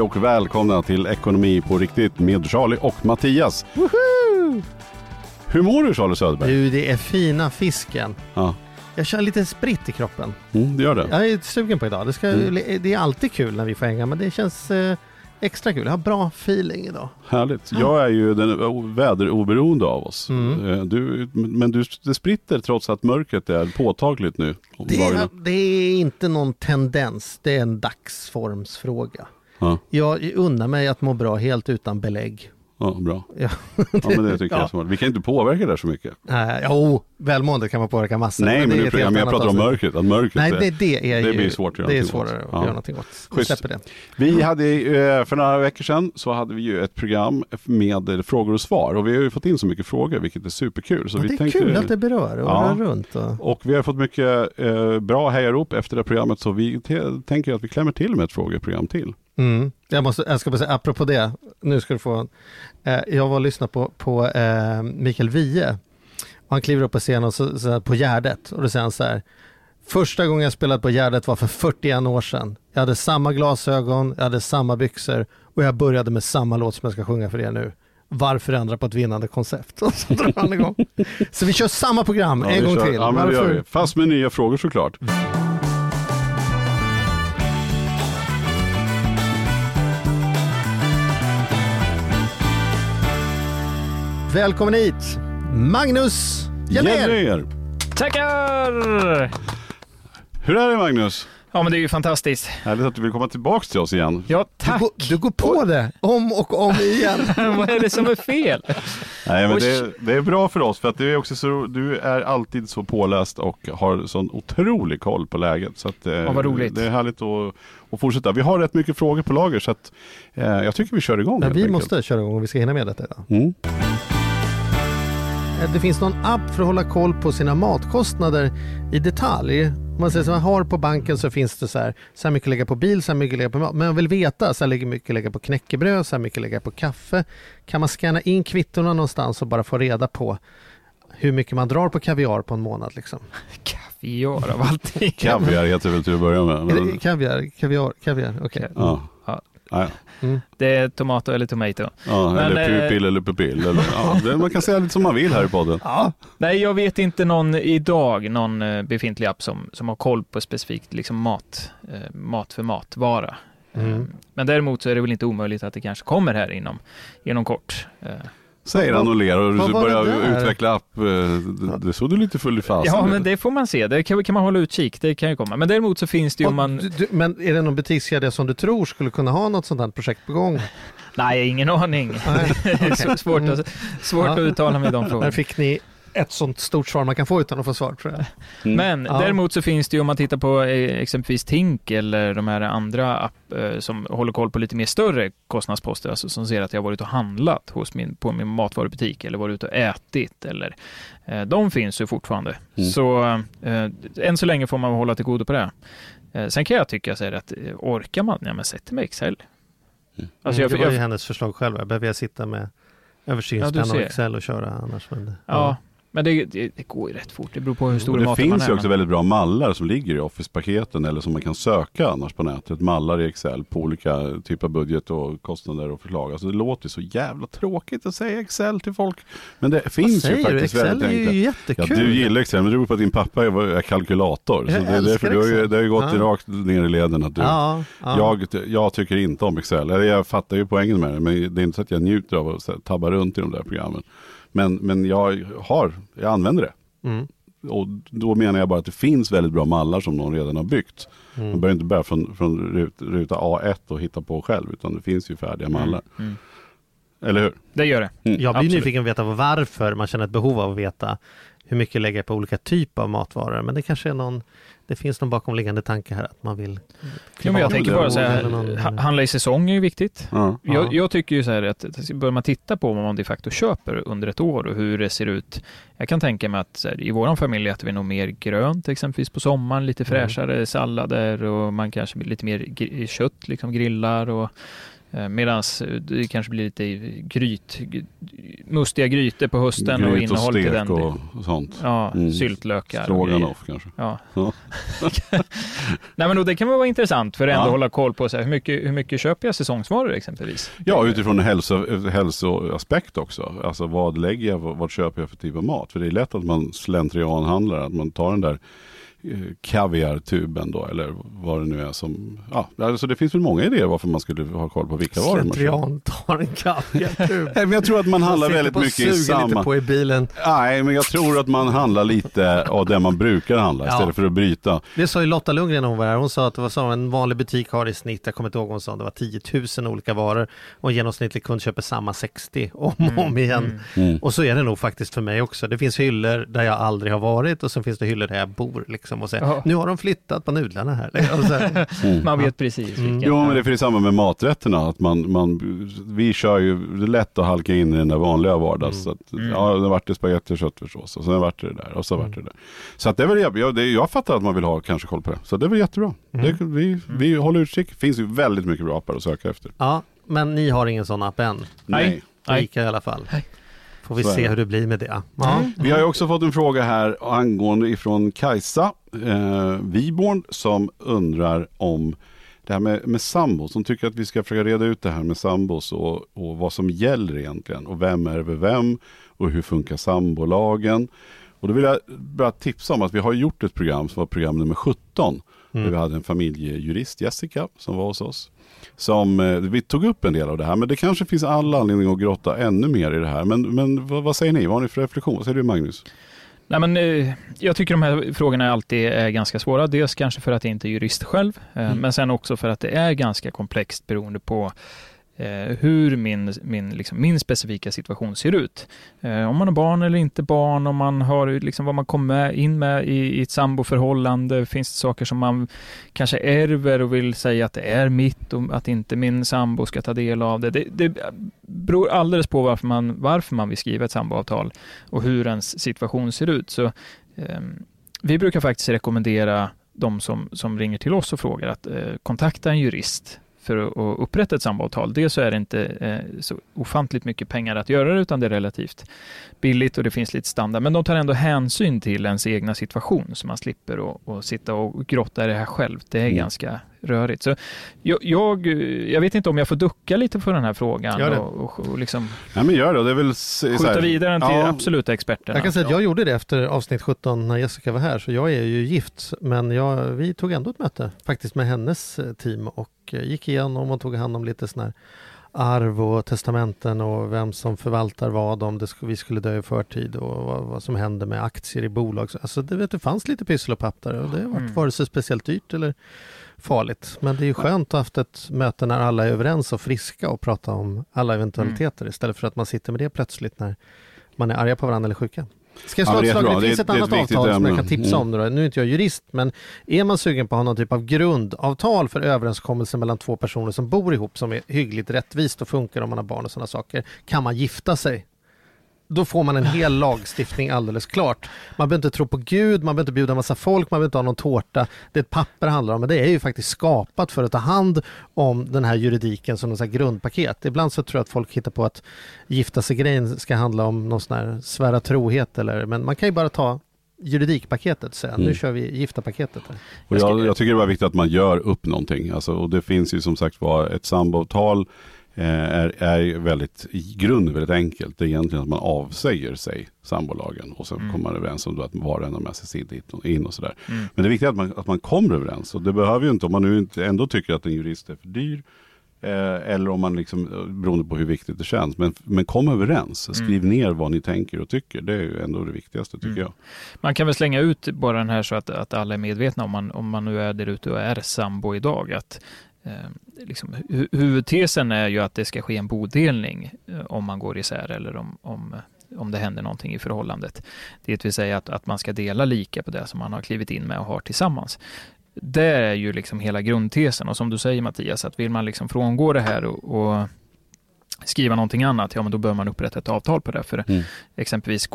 Hej och välkomna till Ekonomi på riktigt med Charlie och Mattias. Hur mår du Charlie Söderberg? Du, det är fina fisken. Ja, Jag känner lite spritt i kroppen. mm, det gör det. Jag är sugen på idag. Det, ska, Mm. det är alltid kul när vi får hänga, men det känns eh, extra kul. Jag har bra feeling idag. Härligt. Jag är ju den väderoberoende av oss. Mm. Eh, Du, men du, det spritter trots att mörkret är påtagligt nu. Det är, det är inte någon tendens, det är en dagsformsfråga. Ja, Jag unnar mig att må bra helt utan belägg. ja, bra. Ja. Ja, men det tycker Ja. jag smart. Vi kan inte påverka det så mycket. Äh, jo, välmående kan man påverka massor. Nej, men, det är nu, men jag pratar om mörkret. Att mörkret Nej, det, det är det ju, blir svårt att det är någonting åt. svårare att göra någonting åt. Vi släpper det. Vi hade eh, för några veckor sedan så hade vi ju ett program med frågor och svar och vi har ju fått in så mycket frågor vilket är superkul. Så Ja, vi det är tänkte, kul att det berör och Ja. rör runt. Och... Och vi har fått mycket eh, bra hejarop efter det programmet så vi tänker att vi klämmer till med ett frågeprogram till. Mm. Jag, måste, jag ska bara säga, apropå det, nu ska du få, eh, jag var och lyssnade på, på eh, Mikael Wiehe. Och han kliver upp på scenen och så, så här, på Gärdet och då säger han så här, första gången jag spelade på Gärdet var för 41 år sedan. Jag hade samma glasögon, jag hade samma byxor och jag började med samma låt som jag ska sjunga för er nu. Varför ändra på ett vinnande koncept? Och så drar han igång. Så vi kör samma program Ja, en gång kör- till. Ja, men det gör Varför? Fast med nya frågor såklart. Välkommen hit, Magnus! Jennér! Tackar! Hur är det Magnus? Ja men det är ju fantastiskt. Härligt att du vill komma tillbaks till oss igen. Ja Du, tack! går- du går på det om och om igen. Vad är det som är fel? Nej, men det, är- det är bra för oss för att du är, också så, du är alltid så påläst och har sån otrolig koll på läget. Så att, eh, Ja, vad roligt. Det är härligt att, att fortsätta. Vi har rätt mycket frågor på lager så att, eh, jag tycker vi kör igång. Helt vi enkelt. måste köra igång om vi ska hinna med detta idag. Mm. Eh, Det finns någon app för att hålla koll på sina matkostnader i detalj. Om man säger så man har på banken så finns det så här, så här mycket lägga på bil, så här mycket lägga på mat. Men jag vill veta, så här mycket lägga på knäckebröd, så här mycket lägga på kaffe. Kan man scanna in kvittorna någonstans och bara få reda på hur mycket man drar på kaviar på en månad liksom? Kaviar av allting. Kaviar heter det väl till att börja med. Men, kaviar, kaviar, kaviar, okej. ja. Ja. Ja, Mm. Det är tomato eller tomato. ja, Men, eller eh, pupill eller pupill. Eller, ja, det, man kan säga lite som man vill här i podden. Ja, Nej jag vet inte någon idag, någon eh, befintlig app som, som har koll på specifikt liksom mat, eh, mat för matvara. Mm. Eh, Men däremot så är det väl inte omöjligt att det kanske kommer här inom, inom kort. Säger han och ler och börjar utveckla app. eh, Det, såg du lite full i fasen. Ja men det får man se, det kan, kan man hålla utkik, det kan ju komma. Men däremot så finns det ju om man... Du, men är det någon butikskedja som du tror skulle kunna ha något sånt här projekt på gång? Nej, ingen aning. Nej, Det är så svårt, att, svårt Ja. att uttala mig i de frågorna. fick ni ett sånt stort svar man kan få utan att få svar tror jag. Mm. Men Ja. däremot så finns det ju om man tittar på eh, exempelvis Tink eller de här andra app eh, som håller koll på lite mer större kostnadsposter, alltså som ser att jag har varit och handlat hos min, på min matvarubutik eller varit ute och ätit eller eh, de finns ju fortfarande. Mm. Så eh, än så länge får man hålla till godo på det. Eh, sen kan jag tycka så här att orkar man, ja men sätt med Excel. Alltså jag, Mm, det var ju jag, hennes förslag själv. Jag behöver jag sitta med Ja, översynspenna du och. Excel och köra annars. Men det, ja, men det, det, det går ju rätt fort. Det beror på hur stor det maten man finns är. ju också väldigt bra mallar som ligger i Office-paketen eller som man kan söka annars på nätet. Mallar i Excel på olika typer av budget och kostnader och förslag. Alltså det låter så jävla tråkigt att säga Excel till folk. Men det finns ju faktiskt Excel väldigt är ju enkelt. Ja, jättekul. du gillar Excel, men det beror på att din pappa är, kalkylator. Så Jag det, är älskar därför du har ju, Excel. det har ju gått Ja. rakt ner i leden att du, ja, ja. Jag, jag tycker inte om Excel. Eller jag fattar ju poängen med det, men det är inte så att jag njuter av att så tabba runt i de där programmen. Men, men jag har, jag använder det. Mm. Och då menar jag bara att det finns väldigt bra mallar som någon redan har byggt. Mm. Man behöver inte börja från, från rut, ruta A1 och hitta på själv, utan det finns ju färdiga mallar. Mm. Eller hur? Det gör det. Mm. Jag blir Absolut. nyfiken på att veta varför man känner ett behov av att veta hur mycket lägger jag på olika typer av matvaror. Men det kanske är någon, det finns någon bakomliggande tanke här att man vill Jo, men jag tänker bara så här, någon- ha- handla i säsong är ju viktigt. Ja. Jag, jag tycker ju så här att börjar man titta på vad man de facto köper under ett år och hur det ser ut. Jag kan tänka mig att här, i våran familj äter vi nog mer grönt exempelvis på sommaren, lite Mm. fräschare sallader och man kanske blir lite mer kött, liksom grillar och Medan det kanske blir lite gryt, mustiga grytor på hösten och Gryt och innehåll till stek den. och, och sånt. Ja, Mm. syltlökar. och. Stroganoff kanske. Ja. Ja. Nej men då, det kan vara intressant för att ändå Ja. hålla koll på så här, hur, mycket, hur mycket köper jag säsongsvaror exempelvis? Ja, utifrån en hälso, hälsoaspekt också. Alltså vad lägger jag, vad, vad köper jag för typ av mat? För det är lätt att man slentrianhandlar, att man tar den där eh, kaviartuben då, eller vad det nu är som, ja, alltså det finns väl många idéer varför man skulle ha koll på vilka varor man köper. slentrian tar en kaviartub. Nej, men jag tror att man handlar väldigt mycket i suger lite samma... på i bilen. Nej, men jag tror att man handlar lite av det man brukar handla Ja. istället för att bryta. Det sa ju Lotta Lundgren när hon var här. Hon sa att det var så en vanlig butik har i snitt, jag kommer inte ihåg hon sa, det var 10 000 olika varor och en genomsnittlig kund köper samma 60 om och om igen. Mm. Och så är det nog faktiskt för mig också. Det finns hyllor där jag aldrig har varit och sen finns det hyllor där jag bor liksom och säger Ja. nu har de flyttat på nudlarna här. Och så här. Mm. Man vet precis vilken. Jo, men det är samma med maträtterna. Att man, man, vi kör ju, det är lätt att halka in i den där vanliga vardags. Så att, Mm. Ja, det vart det spagetti och köttfärssås och sen vart det där och så vart det det där. Så att det är väl, jag, jag, det, jag fattar att man vill ha kanske koll på det. Så det är väl jättebra. Det, vi, vi håller utkik. Det finns ju väldigt mycket bra appar att söka efter. Ja, men ni har ingen sån app än. Nej. Ica i alla fall. Nej. Får vi se hur det blir med det. Ja. Mm. Vi har ju också fått en fråga här angående ifrån Kajsa eh, Viborn som undrar om det här med, med sambos. Som tycker att vi ska försöka reda ut det här med sambos och, och vad som gäller egentligen. Och vem är över vem och hur funkar sambolagen. Och då vill jag bara tipsa om att vi har gjort ett program som var program nummer 17. Där vi hade en familjejurist, Jessica, som var hos oss. Som, eh, vi tog upp en del av det här, men det kanske finns all anledning att grotta ännu mer i det här. Men, men vad, vad säger ni? Vad har ni för reflektion? Vad säger du Magnus? Nej, men, eh, jag tycker de här frågorna alltid är ganska svåra. Dels kanske för att jag inte är jurist själv, eh, men sen också för att det är ganska komplext beroende på Eh, hur min, min, liksom, min specifika situation ser ut. Eh, om man har barn eller inte barn, om man har liksom, vad man kommer in med i, i ett samboförhållande. Finns det saker som man kanske ärver och vill säga att det är mitt och att inte min sambo ska ta del av det. Det, det beror alldeles på varför man, varför man vill skriva ett samboavtal och hur ens situation ser ut. Så, eh, vi brukar faktiskt rekommendera de som, som ringer till oss och frågar att eh, kontakta en jurist för att, upprätta ett samboavtal. Dels så är det inte eh, så ofantligt mycket pengar att göra det, utan det är relativt billigt och det finns lite standard. Men de tar ändå hänsyn till ens egna situation, så man slipper att sitta och grotta i det här själv. Det är Mm. ganska rörigt. Så jag, jag, jag vet inte om jag får ducka lite för den här frågan Gör det. och, och, och liksom Nej men gör det. Det är väl skjuta här- vidare den till Ja. absoluta experterna. Jag kan säga att jag gjorde det efter avsnitt 17 när Jessica var här, så jag är ju gift. Men jag, vi tog ändå ett möte faktiskt med hennes eh, team och eh, gick igenom och tog hand om lite sån här arv och testamenten och vem som förvaltar vad om det sk- vi skulle dö i förtid och vad, vad som händer med aktier i bolag. Så, Alltså det, vet, det fanns lite pyssel och papp där och det var Mm. vare sig speciellt dyrt eller farligt. Men det är ju skönt att ha haft ett möte när alla är överens och friska och prata om alla eventualiteter istället för att man sitter med det plötsligt när man är arga på varandra eller sjuka. Ska jag Ja, slå ett det slag? Det Det finns ett det annat avtal som jag ämne. kan tipsa Mm. om. Nu, då. nu är inte jag jurist, men är man sugen på att ha någon typ av grundavtal för överenskommelse mellan två personer som bor ihop som är hyggligt rättvist och funkar om man har barn och sådana saker, kan man gifta sig. Då får man en hel lagstiftning alldeles klart. Man behöver inte tro på Gud, man behöver inte bjuda massa folk, man behöver inte ha någon tårta. Det är ett papper det handlar om, men det är ju faktiskt skapat för att ta hand om den här juridiken som något grundpaket. Ibland så tror jag att folk hittar på att gifta sig-grejen ska handla om någon sån här svära trohet eller, men man kan ju bara ta juridikpaketet säga Mm. nu kör vi gifta-paketet. jag, jag tycker det var viktigt att man gör upp någonting. Alltså, och det finns ju som sagt var ett samboavtal eh, är, är väldigt, i grunden väldigt enkelt. Det är egentligen att man avsäger sig sambolagen och sen Mm. kommer man överens om att var och en sin dit och in och sådär. Mm. Men det är viktigt att man, att man kommer överens och det behöver ju inte, om man nu inte ändå tycker att en jurist är för dyr eh, eller om man liksom, eh, beroende på hur viktigt det känns, men, men kom överens. Skriv ner vad ni tänker och tycker. Det är ju ändå det viktigaste tycker Mm. jag. Man kan väl slänga ut bara den här så att, att alla är medvetna om man, om man nu är där ute och är sambo idag. Att eh, Ehm, liksom, hu huvudtesen är ju att det ska ske en bodelning eh, om man går isär eller om, om, eh, om det händer någonting i förhållandet. Det vill säga att, att man ska dela lika på det som man har klivit in med och har tillsammans. Det är ju liksom hela grundtesen och som du säger Mattias, att vill man liksom frångå det här och, och skriva någonting annat, ja men då bör man upprätta ett avtal på det. För Mm. exempelvis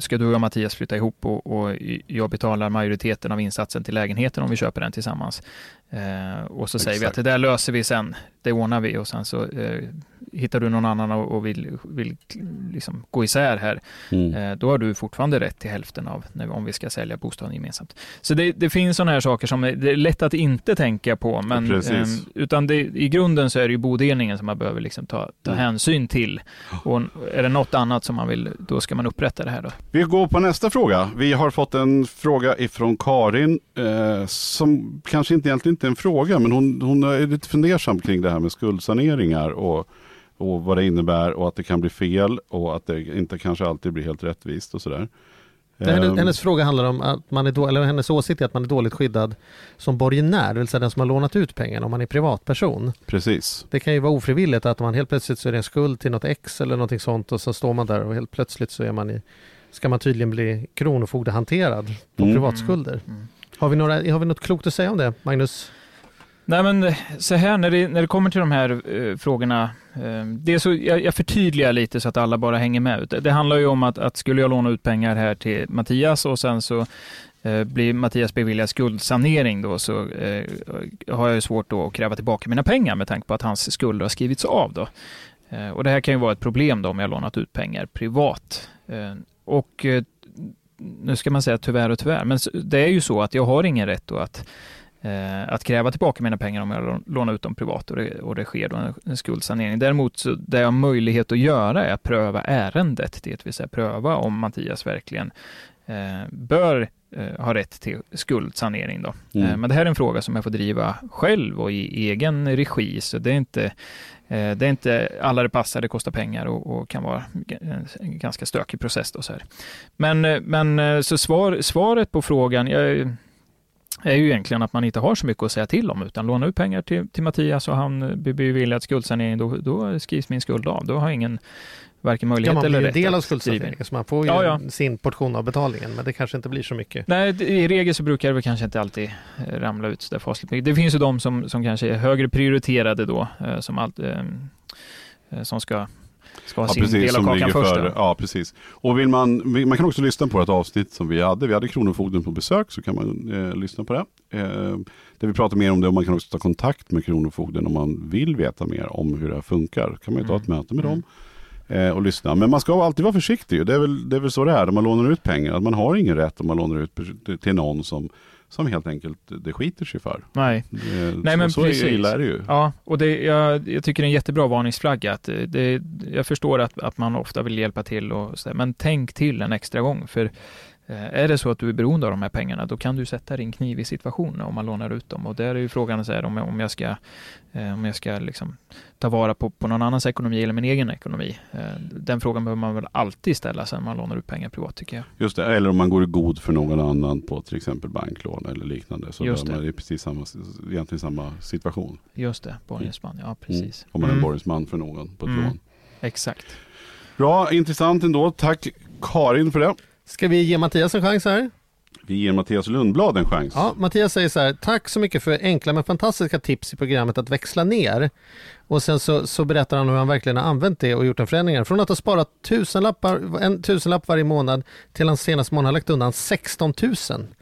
ska du och Mattias flytta ihop och, och jag betalar majoriteten av insatsen till lägenheten om vi köper den tillsammans. Eh, och så säger vi Exakt. att det där löser vi sen, det ordnar vi och sen så eh, hittar du någon annan och, vill, vill liksom gå isär här, Mm. eh, då har du fortfarande rätt till hälften av om vi ska sälja bostaden gemensamt. Så det, det finns sådana här saker som är, det är lätt att inte tänka på, men Precis. ehm, utan det, i grunden så är det ju bodelningen som man behöver liksom ta, ta Mm. hänsyn till. Och är det något annat som man vill, då ska man upprätta det här då. Vi går på nästa fråga. Vi har fått en fråga ifrån Karin eh, som kanske inte egentligen inte är en fråga men hon, hon är lite fundersam kring det här med skuldsaneringar och, och vad det innebär och att det kan bli fel och att det inte kanske alltid blir helt rättvist och sådär. Hennes, Ehm, hennes fråga handlar om att man är då, eller hennes åsikt är att man är dåligt skyddad som borgenär, det vill säga den som har lånat ut pengarna om man är privatperson. Precis. Det kan ju vara ofrivilligt att man helt plötsligt så är det en skuld till något ex eller någonting sånt och så står man där och helt plötsligt så är man i, ska man tydligen bli kronofogdehanterad på Mm. privatskulder. Mm. Har vi, några, har vi något klokt att säga om det, Magnus? Nej men så här, när det, när det kommer till de här eh, frågorna, eh, det är så, jag, jag förtydligar lite så att alla bara hänger med. Det, det handlar ju om att, att skulle jag låna ut pengar här till Mattias och sen så eh, blir Mattias beviljad skuldsanering då så eh, har jag ju svårt då att kräva tillbaka mina pengar med tanke på att hans skulder har skrivits av då. Eh, och det här kan ju vara ett problem då om jag lånat ut pengar privat. Eh, och eh, nu ska man säga tyvärr och tyvärr, men det är ju så att jag har ingen rätt då att eh, att kräva tillbaka mina pengar om jag lå- lånar ut dem privat och det, och det sker då en, en skuldsanering. Däremot så det jag har möjlighet att göra är att pröva ärendet, det vill säga pröva om Mattias verkligen eh, bör eh, ha rätt till skuldsanering. Då. Mm. Eh, men det här är en fråga som jag får driva själv och i egen regi, så det är inte eh, det är inte alla det passar, det kostar pengar och, och kan vara en, ganska stökig process. Då, så här. Men, eh, men så svar, svaret på frågan, jag, är ju egentligen att man inte har så mycket att säga till om, utan låna ut pengar till, till Mattias och han blir beviljad skuldsanering, då, då skrivs min skuld av. Då har ingen varken Ja, möjlighet man blir eller ju rätt en del av skuldsaneringen så man får ju Ja, ja. sin portion av betalningen men det kanske inte blir så mycket. Nej, i regel så brukar det väl kanske inte alltid eh, ramla ut så där fasligt mycket. Det finns ju de som, som kanske är högre prioriterade då, eh, som, allt, eh, som ska, ska ha Ja, sin precis, del av kakan först. före. då. Ja, precis. Och vill man, man kan också lyssna på ett avsnitt som vi hade. Vi hade Kronofogden på besök, så kan man eh, lyssna på det. Eh, där vi pratar mer om det och man kan också ta kontakt med Kronofogden om man vill veta mer om hur det här funkar. kan man ju ta ett Mm. möte med Mm. dem eh, och lyssna. Men man ska alltid vara försiktig. Det är, väl, det är väl så det är när man lånar ut pengar. Att man har ingen rätt om man lånar ut till någon som, som helt enkelt det skiter sig för. Nej. Eh, Nej, så, men så precis. illa är det ju. Ja, och det, jag, jag tycker det är en jättebra varningsflagga. Att det- det, jag förstår att, att man ofta vill hjälpa till, och så men tänk till en extra gång. För eh, är det så att du är beroende av de här pengarna, då kan du sätta din kniv i situationen om man lånar ut dem. Och där är ju frågan så här, om, jag, om jag ska, eh, om jag ska liksom ta vara på, på någon annans ekonomi eller min egen ekonomi. Eh, den frågan behöver man väl alltid ställa sig när man lånar ut pengar privat, tycker jag. Just det, eller om man går i god för någon annan på till exempel banklån eller liknande. Så Just bör man, det. det är precis samma, egentligen samma situation. Just det, borgensman. Ja, precis. Mm. Om man är Mm. borgensman för någon på ett Mm. lån. Exakt. Bra, intressant ändå. Tack Karin för det. Ska vi ge Mattias en chans här? Vi ger Mattias Lundblad en chans. Ja, Mattias säger så här, tack så mycket för enkla men fantastiska tips i programmet att växla ner. Och sen så, så berättar han hur han verkligen har använt det och gjort en förändring. Från att ha sparat tusenlappar, en tusenlapp varje månad till han senaste månad har lagt undan 16 000.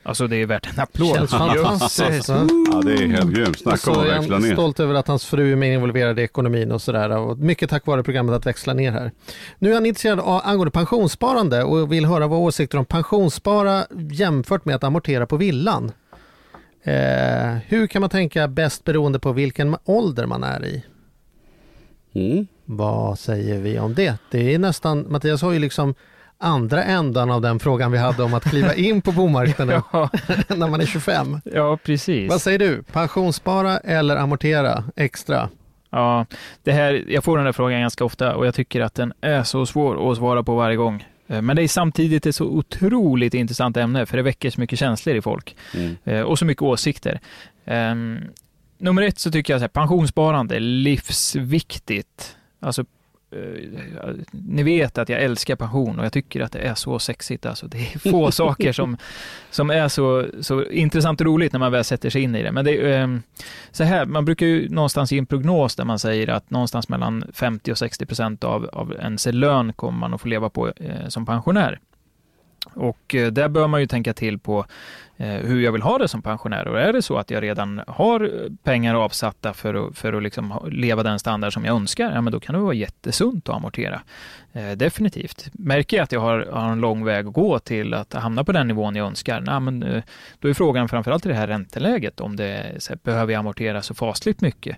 Alltså det är värt en applåd. Känns fantastiskt. Ja, det är helt grymt. Och Snacka så om att är växla han ner. stolt över att hans fru är mer involverad i ekonomin och sådär. Och mycket tack vare programmet att växla ner här. Nu är han intresserad av angående pensionssparande och vill höra vad åsikter om pensionsspara jämfört med att amortera på villan. Eh, hur kan man tänka bäst beroende på vilken ålder man är i? Mm. Vad säger vi om det? Det är nästan, Mattias har ju liksom andra ändan av den frågan vi hade om att kliva in på bomarknaden Ja, när man är 25. ja, precis. Vad säger du? Pensionsspara eller amortera extra? Ja, det här, jag får den här frågan ganska ofta och jag tycker att den är så svår att svara på varje gång. Eh, Men det är samtidigt ett så otroligt intressant ämne för det väcker så mycket känslor i folk Mm. eh, och så mycket åsikter. Ehm, nummer ett så tycker jag att pensionssparande är livsviktigt. Alltså, eh, ni vet att jag älskar pension och jag tycker att det är så sexigt. Alltså, det är få saker som, som är så, så intressant och roligt när man väl sätter sig in i det. Men det är eh, så här, man brukar ju någonstans i en prognos där man säger att någonstans mellan 50 och 60 procent av, av ens lön kommer man att få leva på eh, som pensionär. Och eh, där bör man ju tänka till på Eh, hur jag vill ha det som pensionär. Och är det så att jag redan har eh, pengar avsatta för att, för att liksom leva den standard som jag önskar, ja men då kan det vara jättesunt att amortera. Eh, definitivt. Märker jag att jag har, har, en lång väg att gå till att hamna på den nivån jag önskar, nej, men, eh, då är frågan framförallt i det här ränteläget om det så här, behöver jag amortera så fasligt mycket.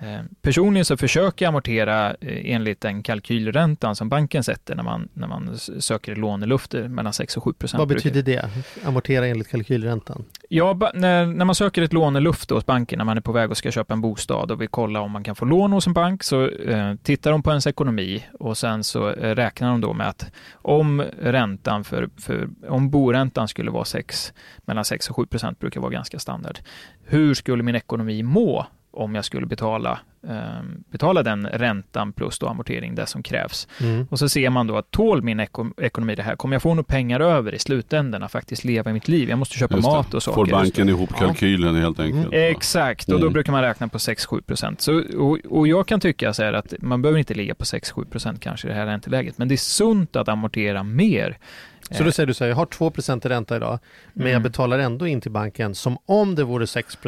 Eh, personligen så försöker jag amortera eh, enligt den kalkylräntan som banken sätter när man, när man söker lånelufter mellan 6 och 7 procent. Vad betyder det? Amortera enligt kalkylräntan? Ja, när, när man söker ett låneluft hos banken när man är på väg och ska köpa en bostad och vill kolla om man kan få lån hos en bank så eh, tittar de på ens ekonomi och sen så eh, räknar de då med att om räntan för, för om boräntan skulle vara 6, mellan 6 och 7 procent brukar vara ganska standard. Hur skulle min ekonomi må om jag skulle betala, eh, betala den räntan plus då amortering, det som krävs. Mm. Och så ser man då att tål min eko ekonomi det här? Kommer jag få några pengar över i slutändan att faktiskt leva mitt liv? Jag måste köpa mat och saker. Får banken ihop kalkylen ja. helt enkelt? Mm. Exakt, och då mm. brukar man räkna på 6-7 procent. Och, och jag kan tycka så här att man behöver inte ligga på 6-7 procent kanske i det här ränteläget, men det är sunt att amortera mer så då säger du så här, jag har 2 i ränta idag, men mm. jag betalar ändå in till banken som om det vore 6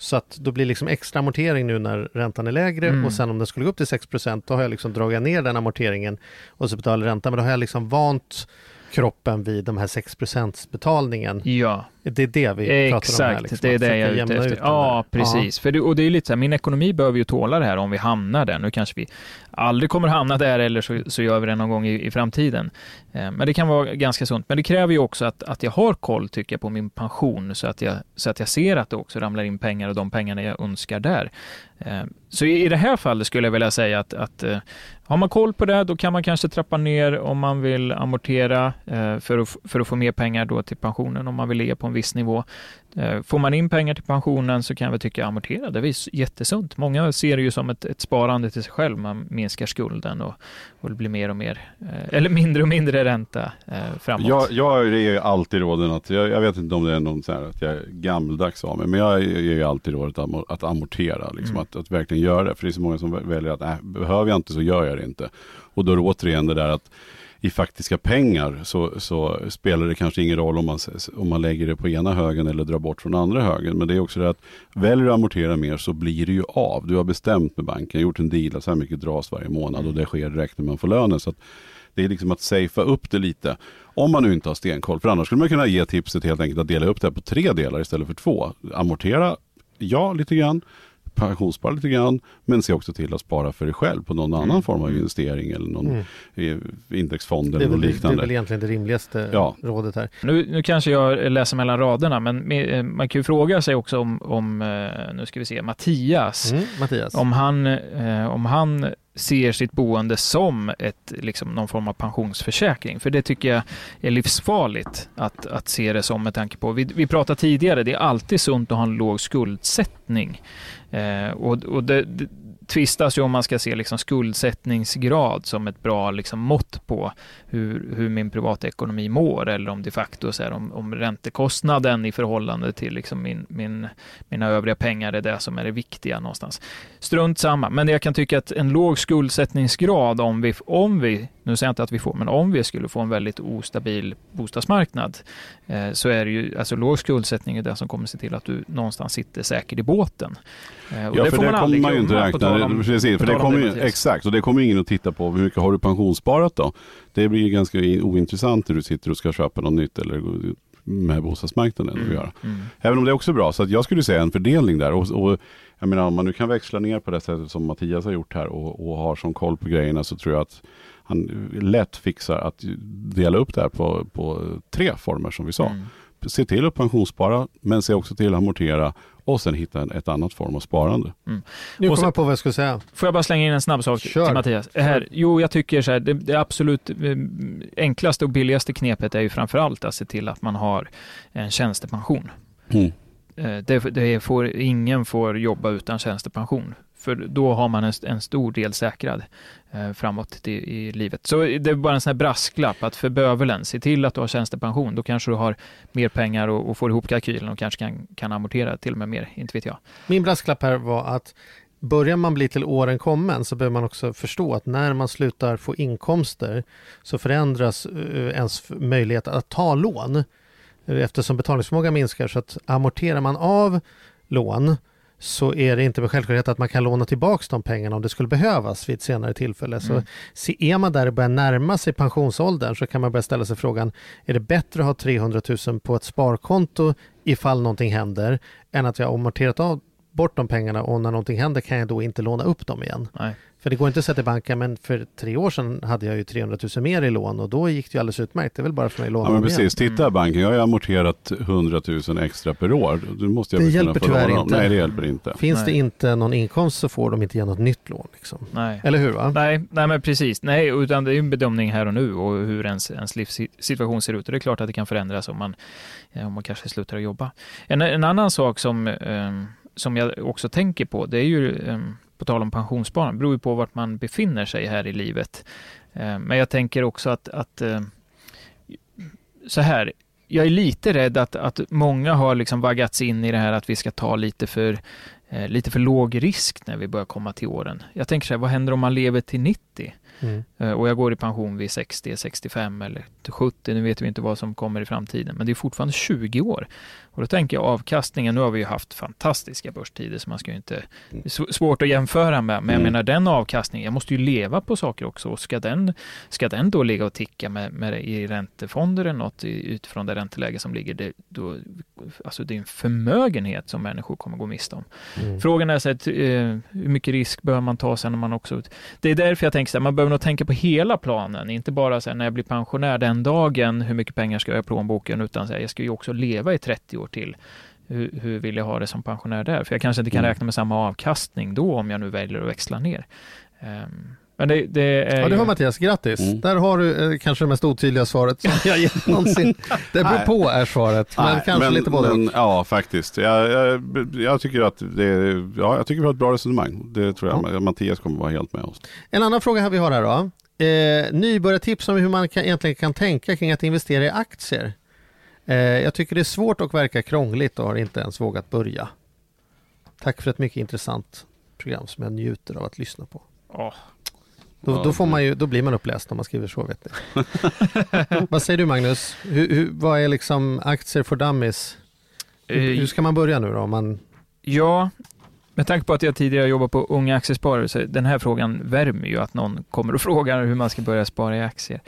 Så att då blir liksom extra amortering nu när räntan är lägre mm. och sen om den skulle gå upp till 6 då har jag liksom dragit ner den amorteringen och så betalar ränta. Men då har jag liksom vant kroppen vid de här 6% betalningen. Ja. Det är det vi Exakt, pratar om här. Liksom. det är det jag är ute efter. Ja, precis. För det, och det är lite så här, min ekonomi behöver ju tåla det här om vi hamnar där. Nu kanske vi aldrig kommer hamna där eller så, så gör vi det någon gång i, i framtiden. Eh, men det kan vara ganska sunt. Men det kräver ju också att, att jag har koll, tycker jag, på min pension så att jag, så att jag ser att det också ramlar in pengar och de pengarna jag önskar där. Eh, så i, i det här fallet skulle jag vilja säga att, att eh, har man koll på det, då kan man kanske trappa ner om man vill amortera eh, för, att, för att få mer pengar då till pensionen om man vill ligga på en viss nivå. Eh, får man in pengar till pensionen så kan jag väl tycka amortera, det är jättesunt. Många ser det ju som ett, ett sparande till sig själv, man minskar skulden och, och det blir mer och mer, eh, eller mindre och mindre ränta eh, framåt. Jag, jag är ju alltid råden att, jag, jag, vet inte om det är någon så här att jag är gammeldags av mig, men jag ger ju alltid rådet att, att amortera, liksom, mm. att, att verkligen göra det. För det är så många som väljer att, nej, behöver jag inte så gör jag det inte. Och då är det återigen det där att i faktiska pengar så, så, spelar det kanske ingen roll om man, om man lägger det på ena högen eller drar bort från andra högen. Men det är också det att väljer du att amortera mer så blir det ju av. Du har bestämt med banken, gjort en deal att så här mycket dras varje månad och det sker direkt när man får lönen. Så det är liksom att safea upp det lite. Om man nu inte har stenkoll. För annars skulle man kunna ge tipset helt enkelt att dela upp det på tre delar istället för två. Amortera, ja lite grann pensionsspara lite grann, men se också till att spara för dig själv på någon mm. annan form av investering eller någon mm. indexfond eller något liknande. Det är väl egentligen det rimligaste ja. rådet här. Nu, nu kanske jag läser mellan raderna, men eh, man kan ju fråga sig också om, om eh, nu ska vi se, Mattias, mm, Mattias. om han, eh, om han ser sitt boende som ett, liksom, någon form av pensionsförsäkring. För det tycker jag är livsfarligt att, att se det som med tanke på, vi, vi pratade tidigare, det är alltid sunt att ha en låg skuldsättning. Eh, och, och det, det, tvistas ju om man ska se liksom skuldsättningsgrad som ett bra liksom mått på hur, hur min privatekonomi mår eller om de facto så här, om, om räntekostnaden i förhållande till liksom min, min, mina övriga pengar är det som är det viktiga någonstans. Strunt samma, men jag kan tycka att en låg skuldsättningsgrad om vi, om vi nu säger jag inte att vi får, men om vi skulle få en väldigt ostabil bostadsmarknad eh, så är det ju, alltså låg skuldsättning är det som kommer se till att du någonstans sitter säkert i båten. Eh, och ja, det för får det man kommer man ju inte räkna. Om, precis, för det kommer ju, exakt, och det kommer ingen att titta på. Hur mycket har du pensionssparat då? Det blir ju ganska ointressant när du sitter och ska köpa något nytt eller med bostadsmarknaden mm, att göra. Mm. Även om det är också bra, så att jag skulle säga en fördelning där. Och, och jag menar om man nu kan växla ner på det sättet som Mattias har gjort här och, och har som koll på grejerna så tror jag att han lätt fixar att dela upp det här på, på tre former som vi sa. Mm. Se till att pensionsspara, men se också till att amortera och sen hitta en, ett annat form av sparande. Mm. Nu kommer jag på vad jag skulle säga. Får jag bara slänga in en snabb sak Kör. till Mattias? Här, jo, jag tycker så här, det, det absolut eh, enklaste och billigaste knepet är ju framförallt att se till att man har en tjänstepension. Mm. Eh, det, det får, ingen får jobba utan tjänstepension. För då har man en, en stor del säkrad eh, framåt i, i, livet. Så det är bara en sån här brasklapp att för bövelen, se till att du har tjänstepension. Då kanske du har mer pengar och, och får ihop kalkylen och kanske kan, kan amortera till och med mer, inte vet jag. Min brasklapp här var att börjar man bli till åren kommen så behöver man också förstå att när man slutar få inkomster så förändras uh, ens möjlighet att ta lån eftersom betalningsförmågan minskar så att amorterar man av lån så är det inte med självklarhet att man kan låna tillbaka de pengarna om det skulle behövas vid ett senare tillfälle. Mm. Så är man där och börjar närma sig pensionsåldern så kan man börja ställa sig frågan, är det bättre att ha 300 000 på ett sparkonto ifall någonting händer än att jag har amorterat av bort de pengarna och när någonting händer kan jag då inte låna upp dem igen. Nej. För det går inte att sätta i banken, men för tre år sedan hade jag ju 300 000 mer i lån och då gick det ju alldeles utmärkt. Det är väl bara för mig att låna Ja men precis, igen. titta banken, jag har ju amorterat 100 000 extra per år. Då måste jag det hjälper tyvärr inte. Nej det hjälper inte. Finns nej. det inte någon inkomst så får de inte ge något nytt lån. Liksom. Nej. Eller hur? Va? Nej, nej men precis. Nej, utan det är en bedömning här och nu och hur ens, ens livssituation ser ut. Och det är klart att det kan förändras om man, om man kanske slutar att jobba. En, en annan sak som um, som jag också tänker på, det är ju, ehm, på tal om pensionssparande, beror ju på vart man befinner sig här i livet. Ehm, men jag tänker också att, att ehm, så här, jag är lite rädd att, att många har liksom vaggats in i det här att vi ska ta lite för, eh, lite för låg risk när vi börjar komma till åren. Jag tänker så här, vad händer om man lever till 90? Mm. Eh, och jag går i pension vid 60, 65 eller 70, nu vet vi inte vad som kommer i framtiden, men det är fortfarande 20 år. Och då tänker jag avkastningen, nu har vi ju haft fantastiska börstider så man ska ju inte, det är svårt att jämföra med, men jag mm. menar den avkastningen, jag måste ju leva på saker också och ska den, ska den då ligga och ticka med, med i räntefonder eller något utifrån det ränteläge som ligger, det, då, alltså det är en förmögenhet som människor kommer gå miste om. Mm. Frågan är så att, eh, hur mycket risk bör man ta sen när man också, det är därför jag tänker så här, man behöver nog tänka på hela planen, inte bara så här, när jag blir pensionär den dagen, hur mycket pengar ska jag ha i plånboken, utan så här, jag ska ju också leva i 30 år till. Hur, hur, vill jag ha det som pensionär där? För jag kanske inte kan mm. räkna med samma avkastning då om jag nu väljer att växla ner. Um, men det, det är ja, det har Mattias, grattis. Mm. Där har du eh, kanske det mest otydliga svaret som jag gett någonsin. Det beror på är svaret, men Nej, kanske men, lite både men, Ja, faktiskt. Jag, jag, jag, tycker att det, ja, jag tycker vi har ett bra resonemang. Det tror jag ja. Mattias kommer vara helt med oss. En annan fråga här vi har här då. Eh, nybörjartips om hur man kan, egentligen kan tänka kring att investera i aktier. Eh, jag tycker det är svårt och verkar krångligt och har inte ens vågat börja. Tack för ett mycket intressant program som jag njuter av att lyssna på. Oh. Då, då, får man ju, då blir man uppläst om man skriver så vet ni. vad säger du Magnus? Hur, hur, vad är liksom aktier för dummies? Hur, hur, ska man börja nu då? Om man... Ja, med tanke på att jag tidigare jobbat på Unga Aktiesparare så den här frågan värmer ju att någon kommer och frågar hur man ska börja spara i aktier.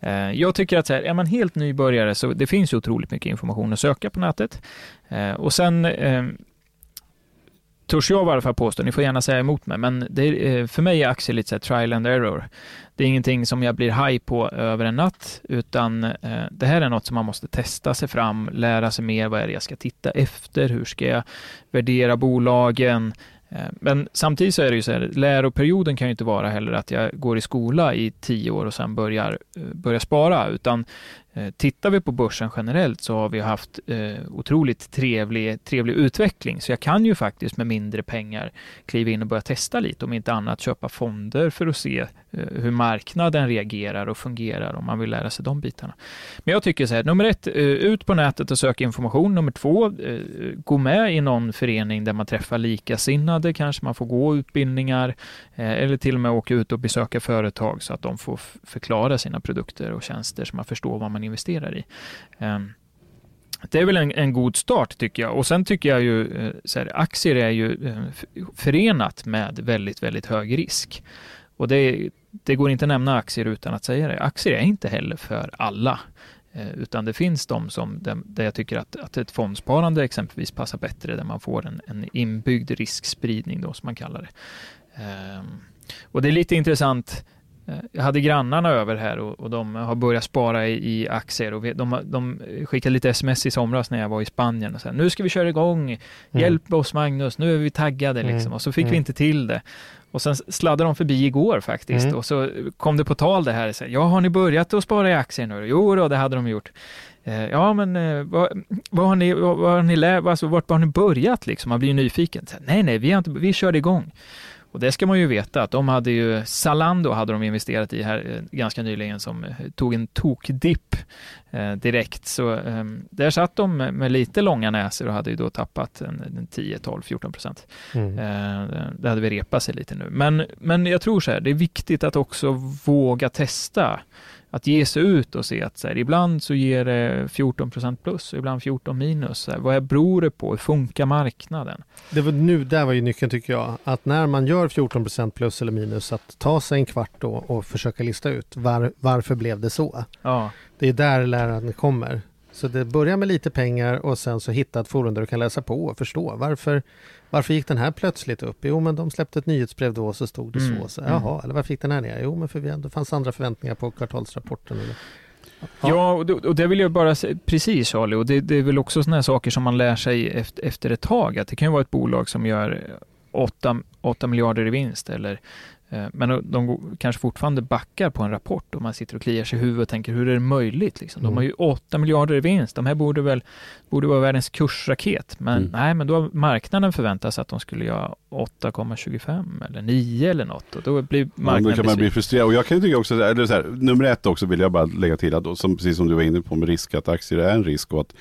Eh, jag tycker att så här, är man helt nybörjare så det finns ju otroligt mycket information att söka på nätet. Eh, och sen eh, törs jag i alla fall påstå, ni får gärna säga emot mig, men det, eh, för mig är aktier lite så här trial and error. Det är ingenting som jag blir high på över en natt, utan eh, det här är något som man måste testa sig fram, lära sig mer, vad är det jag ska titta efter, hur ska jag värdera bolagen, eh, men samtidigt så är det ju så här, läroperioden kan ju inte vara heller att jag går i skola i tio år och sen börjar, eh, börjar spara, utan Eh, tittar vi på börsen generellt så har vi haft eh, otroligt trevlig, trevlig utveckling. Så jag kan ju faktiskt med mindre pengar kliva in och börja testa lite, om inte annat köpa fonder för att se eh, hur marknaden reagerar och fungerar om man vill lära sig de bitarna. Men jag tycker så här, nummer ett, eh, ut på nätet och sök information. Nummer två, eh, gå med i någon förening där man träffar likasinnade, kanske man får gå utbildningar eh, eller till och med åka ut och besöka företag så att de får förklara sina produkter och tjänster så man förstår vad man investerar i. Ehm, det är väl en, en, god start tycker jag. Och sen tycker jag ju, eh, så här, aktier är ju eh, förenat med väldigt, väldigt hög risk. Och det, det går inte att nämna aktier utan att säga det. Aktier är inte heller för alla. Eh, utan det finns de som, där jag tycker att, att ett fondsparande exempelvis passar bättre, där man får en, en inbyggd riskspridning då, som man kallar det. Ehm, och det är lite intressant, jag hade grannarna över här och, och de har börjat spara i, i aktier och vi, de, de skickade lite sms i somras när jag var i Spanien och sa nu ska vi köra igång, mm. hjälp oss Magnus, nu är vi taggade mm. liksom och så fick mm. vi inte till det. Och sen sladdade de förbi igår faktiskt mm. och så kom det på tal det här, så här, ja har ni börjat att spara i aktier nu? Jo då, det hade de gjort. Eh, ja, men eh, vad, vad har ni, vad, vad har ni alltså, vart har ni börjat liksom? Man blir ju nyfiken. Så, nej, nej, vi, har inte, vi körde igång. Och det ska man ju veta att de hade ju, Zalando hade de investerat i här eh, ganska nyligen som eh, tog en tokdipp eh, direkt. Så eh, där satt de med, med lite långa näsor och hade ju då tappat en, en 10, 12, 14 procent. Mm. Eh, det hade vi repat sig lite nu. Men, men jag tror så här, det är viktigt att också våga testa. Att ge sig ut och se att så här, ibland så ger det 14% plus och ibland 14 minus. Så här, vad beror det på? Hur funkar marknaden? Det var nu, där var ju nyckeln tycker jag. Att när man gör 14% plus eller minus, att ta sig en kvart då och försöka lista ut var, varför blev det så? Ja, Det är där lärandet kommer. Så det börjar med lite pengar och sen så hitta ett forum där du kan läsa på och förstå varför, varför gick den här plötsligt upp? Jo, men de släppte ett nyhetsbrev då och så stod det Mm, så. så mm. jaha, eller varför gick den här ner? Jo, men för vi, det fanns andra förväntningar på kvartalsrapporten. Eller, Ja, och, det, och det vill jag bara säga, precis Charlie, och det, det är väl också sådana här saker som man lär sig efter, efter ett tag, att det kan ju vara ett bolag som gör 8, 8 miljarder i vinst eller men de, kanske fortfarande backar på en rapport och man sitter och kliar sig i huvudet och tänker hur är det möjligt? Liksom? De Mm. har ju 8 miljarder i vinst, de här borde väl borde vara världens kursraket. Men Mm. nej, men då har marknaden förväntat sig att de skulle göra 8,25 eller 9 eller något och då blir Ja, marknaden då kan man bli frustrerad. Och jag kan ju tycka också, eller så här, nummer ett också vill jag bara lägga till att, som, precis som du var inne på med risk, att aktier är en risk och att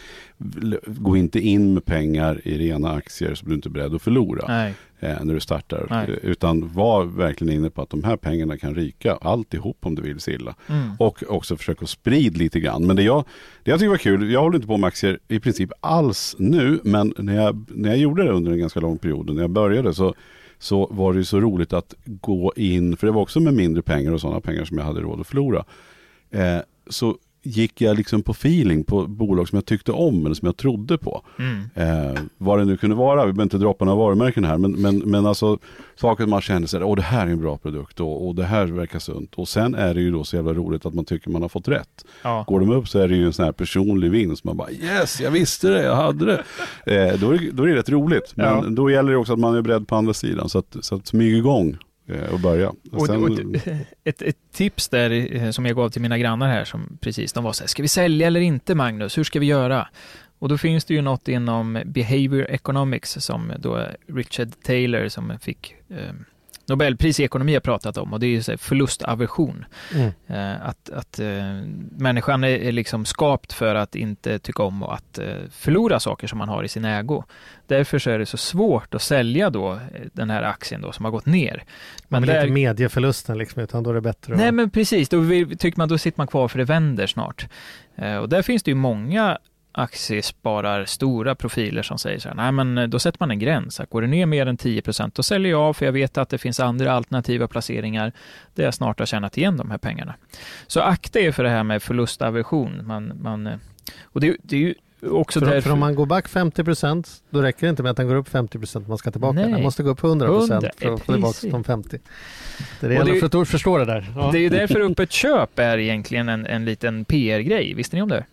gå inte in med pengar i rena aktier som du inte är beredd att förlora Nej, eh, när du startar. Nej. Utan var verkligen inne på att de här pengarna kan ryka alltihop om du vill Silla. mm. Och också försöka sprida lite grann. Men det jag, det jag tycker var kul, jag håller inte på med aktier i princip alls nu, men när jag, när jag gjorde det under en ganska lång period, när jag började så, så var det så roligt att gå in, för det var också med mindre pengar och sådana pengar som jag hade råd att förlora. Eh, så gick jag liksom på feeling på bolag som jag tyckte om eller som jag trodde på. Mm. Eh, vad det nu kunde vara, vi behöver inte droppa några varumärken här, men, men, men alltså saker man känner sig, åh det här är en bra produkt och, och det här verkar sunt. Och sen är det ju då så jävla roligt att man tycker man har fått rätt. Ja. Går de upp så är det ju en sån här personlig vinst. Man bara yes, jag visste det, jag hade det. Eh, då, är det då är det rätt roligt. Men Ja. då gäller det också att man är beredd på andra sidan. Så att, så att smyga igång eh, och börja. Och, Sen- och, ett, ett tips där eh, som jag gav till mina grannar här som precis, de var så här, ska vi sälja eller inte Magnus, hur ska vi göra? Och då finns det ju något inom behavior economics som då Richard Taylor som fick eh, Nobelpris i ekonomi har pratat om och det är förlustaversion. mm. Eh, att att eh, människan är, liksom skapt för att inte tycka om och att eh, förlora saker som man har i sin ägo. Därför så är det så svårt att sälja då den här aktien då som har gått ner. Man vill där- inte medieförlusten liksom, utan då är det bättre Nej att... men precis, då vill, tycker man då sitter man kvar för det vänder snart. Och där finns det ju många aktiesparar, stora profiler som säger så här, nej men eh, då sätter man en gräns. Går det ner mer än 10% då säljer jag av för jag vet att det finns andra alternativa placeringar där jag snart har tjänat igen de här pengarna. Så akta er för det här med förlustaversion. Man, man, eh, och det, det är ju också För, därför... för om man går back 50% då räcker det inte med att den går upp 50% man ska tillbaka. Nej. Den måste gå upp 100% för 100, att få tillbaka de 50. Det Och gäller det- för att förstå det där. Ja. Det är därför öppet köp är egentligen en, en liten PR-grej. Visste ni om det?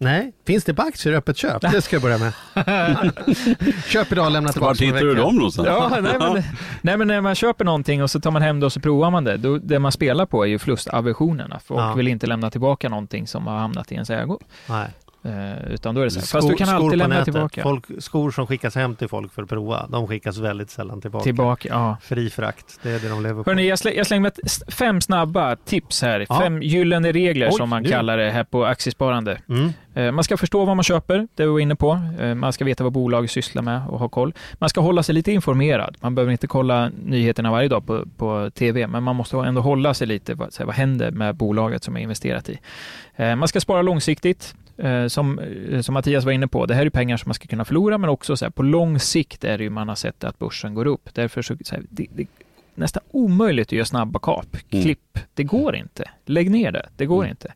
Nej, finns det på aktier öppet köp? Det ska jag börja med. köp idag, lämna tillbaka Var om en tittar du dem någonstans? Ja, nej men, nej men när man köper någonting och så tar man hem det och så provar man det, då, det man spelar på är ju förlustaversionerna. Folk Ja. vill inte lämna tillbaka någonting som har hamnat i ens ägo. Nej. Eh, utan då är det så här, Skor- fast du kan alltid lämna nätet. tillbaka. Folk, skor som skickas hem till folk för att prova, de skickas väldigt sällan tillbaka. Tillbaka, ja. Fri frakt, det är det de lever på. Hörni, jag, slä, jag slänger med fem snabba tips här. Ja. Fem gyllene regler Oj, som man nu. kallar det här på aktiesparande. Mm. Eh, Man ska förstå vad man köper, det vi var inne på. Eh, Man ska veta vad bolag sysslar med och ha koll. Man ska hålla sig lite informerad. Man behöver inte kolla nyheterna varje dag på, på TV, men man måste ändå hålla sig lite, vad, vad händer med bolaget som är investerat i. Man ska spara långsiktigt, Eh, som, eh, som Mattias var inne på. Det här är pengar som man ska kunna förlora, men också så här, på lång sikt är det ju man har sett att börsen går upp. Därför så, så här, det, det nästan omöjligt att göra snabba kap, Mm. klipp. Det går inte. Lägg ner det, det går Mm. inte.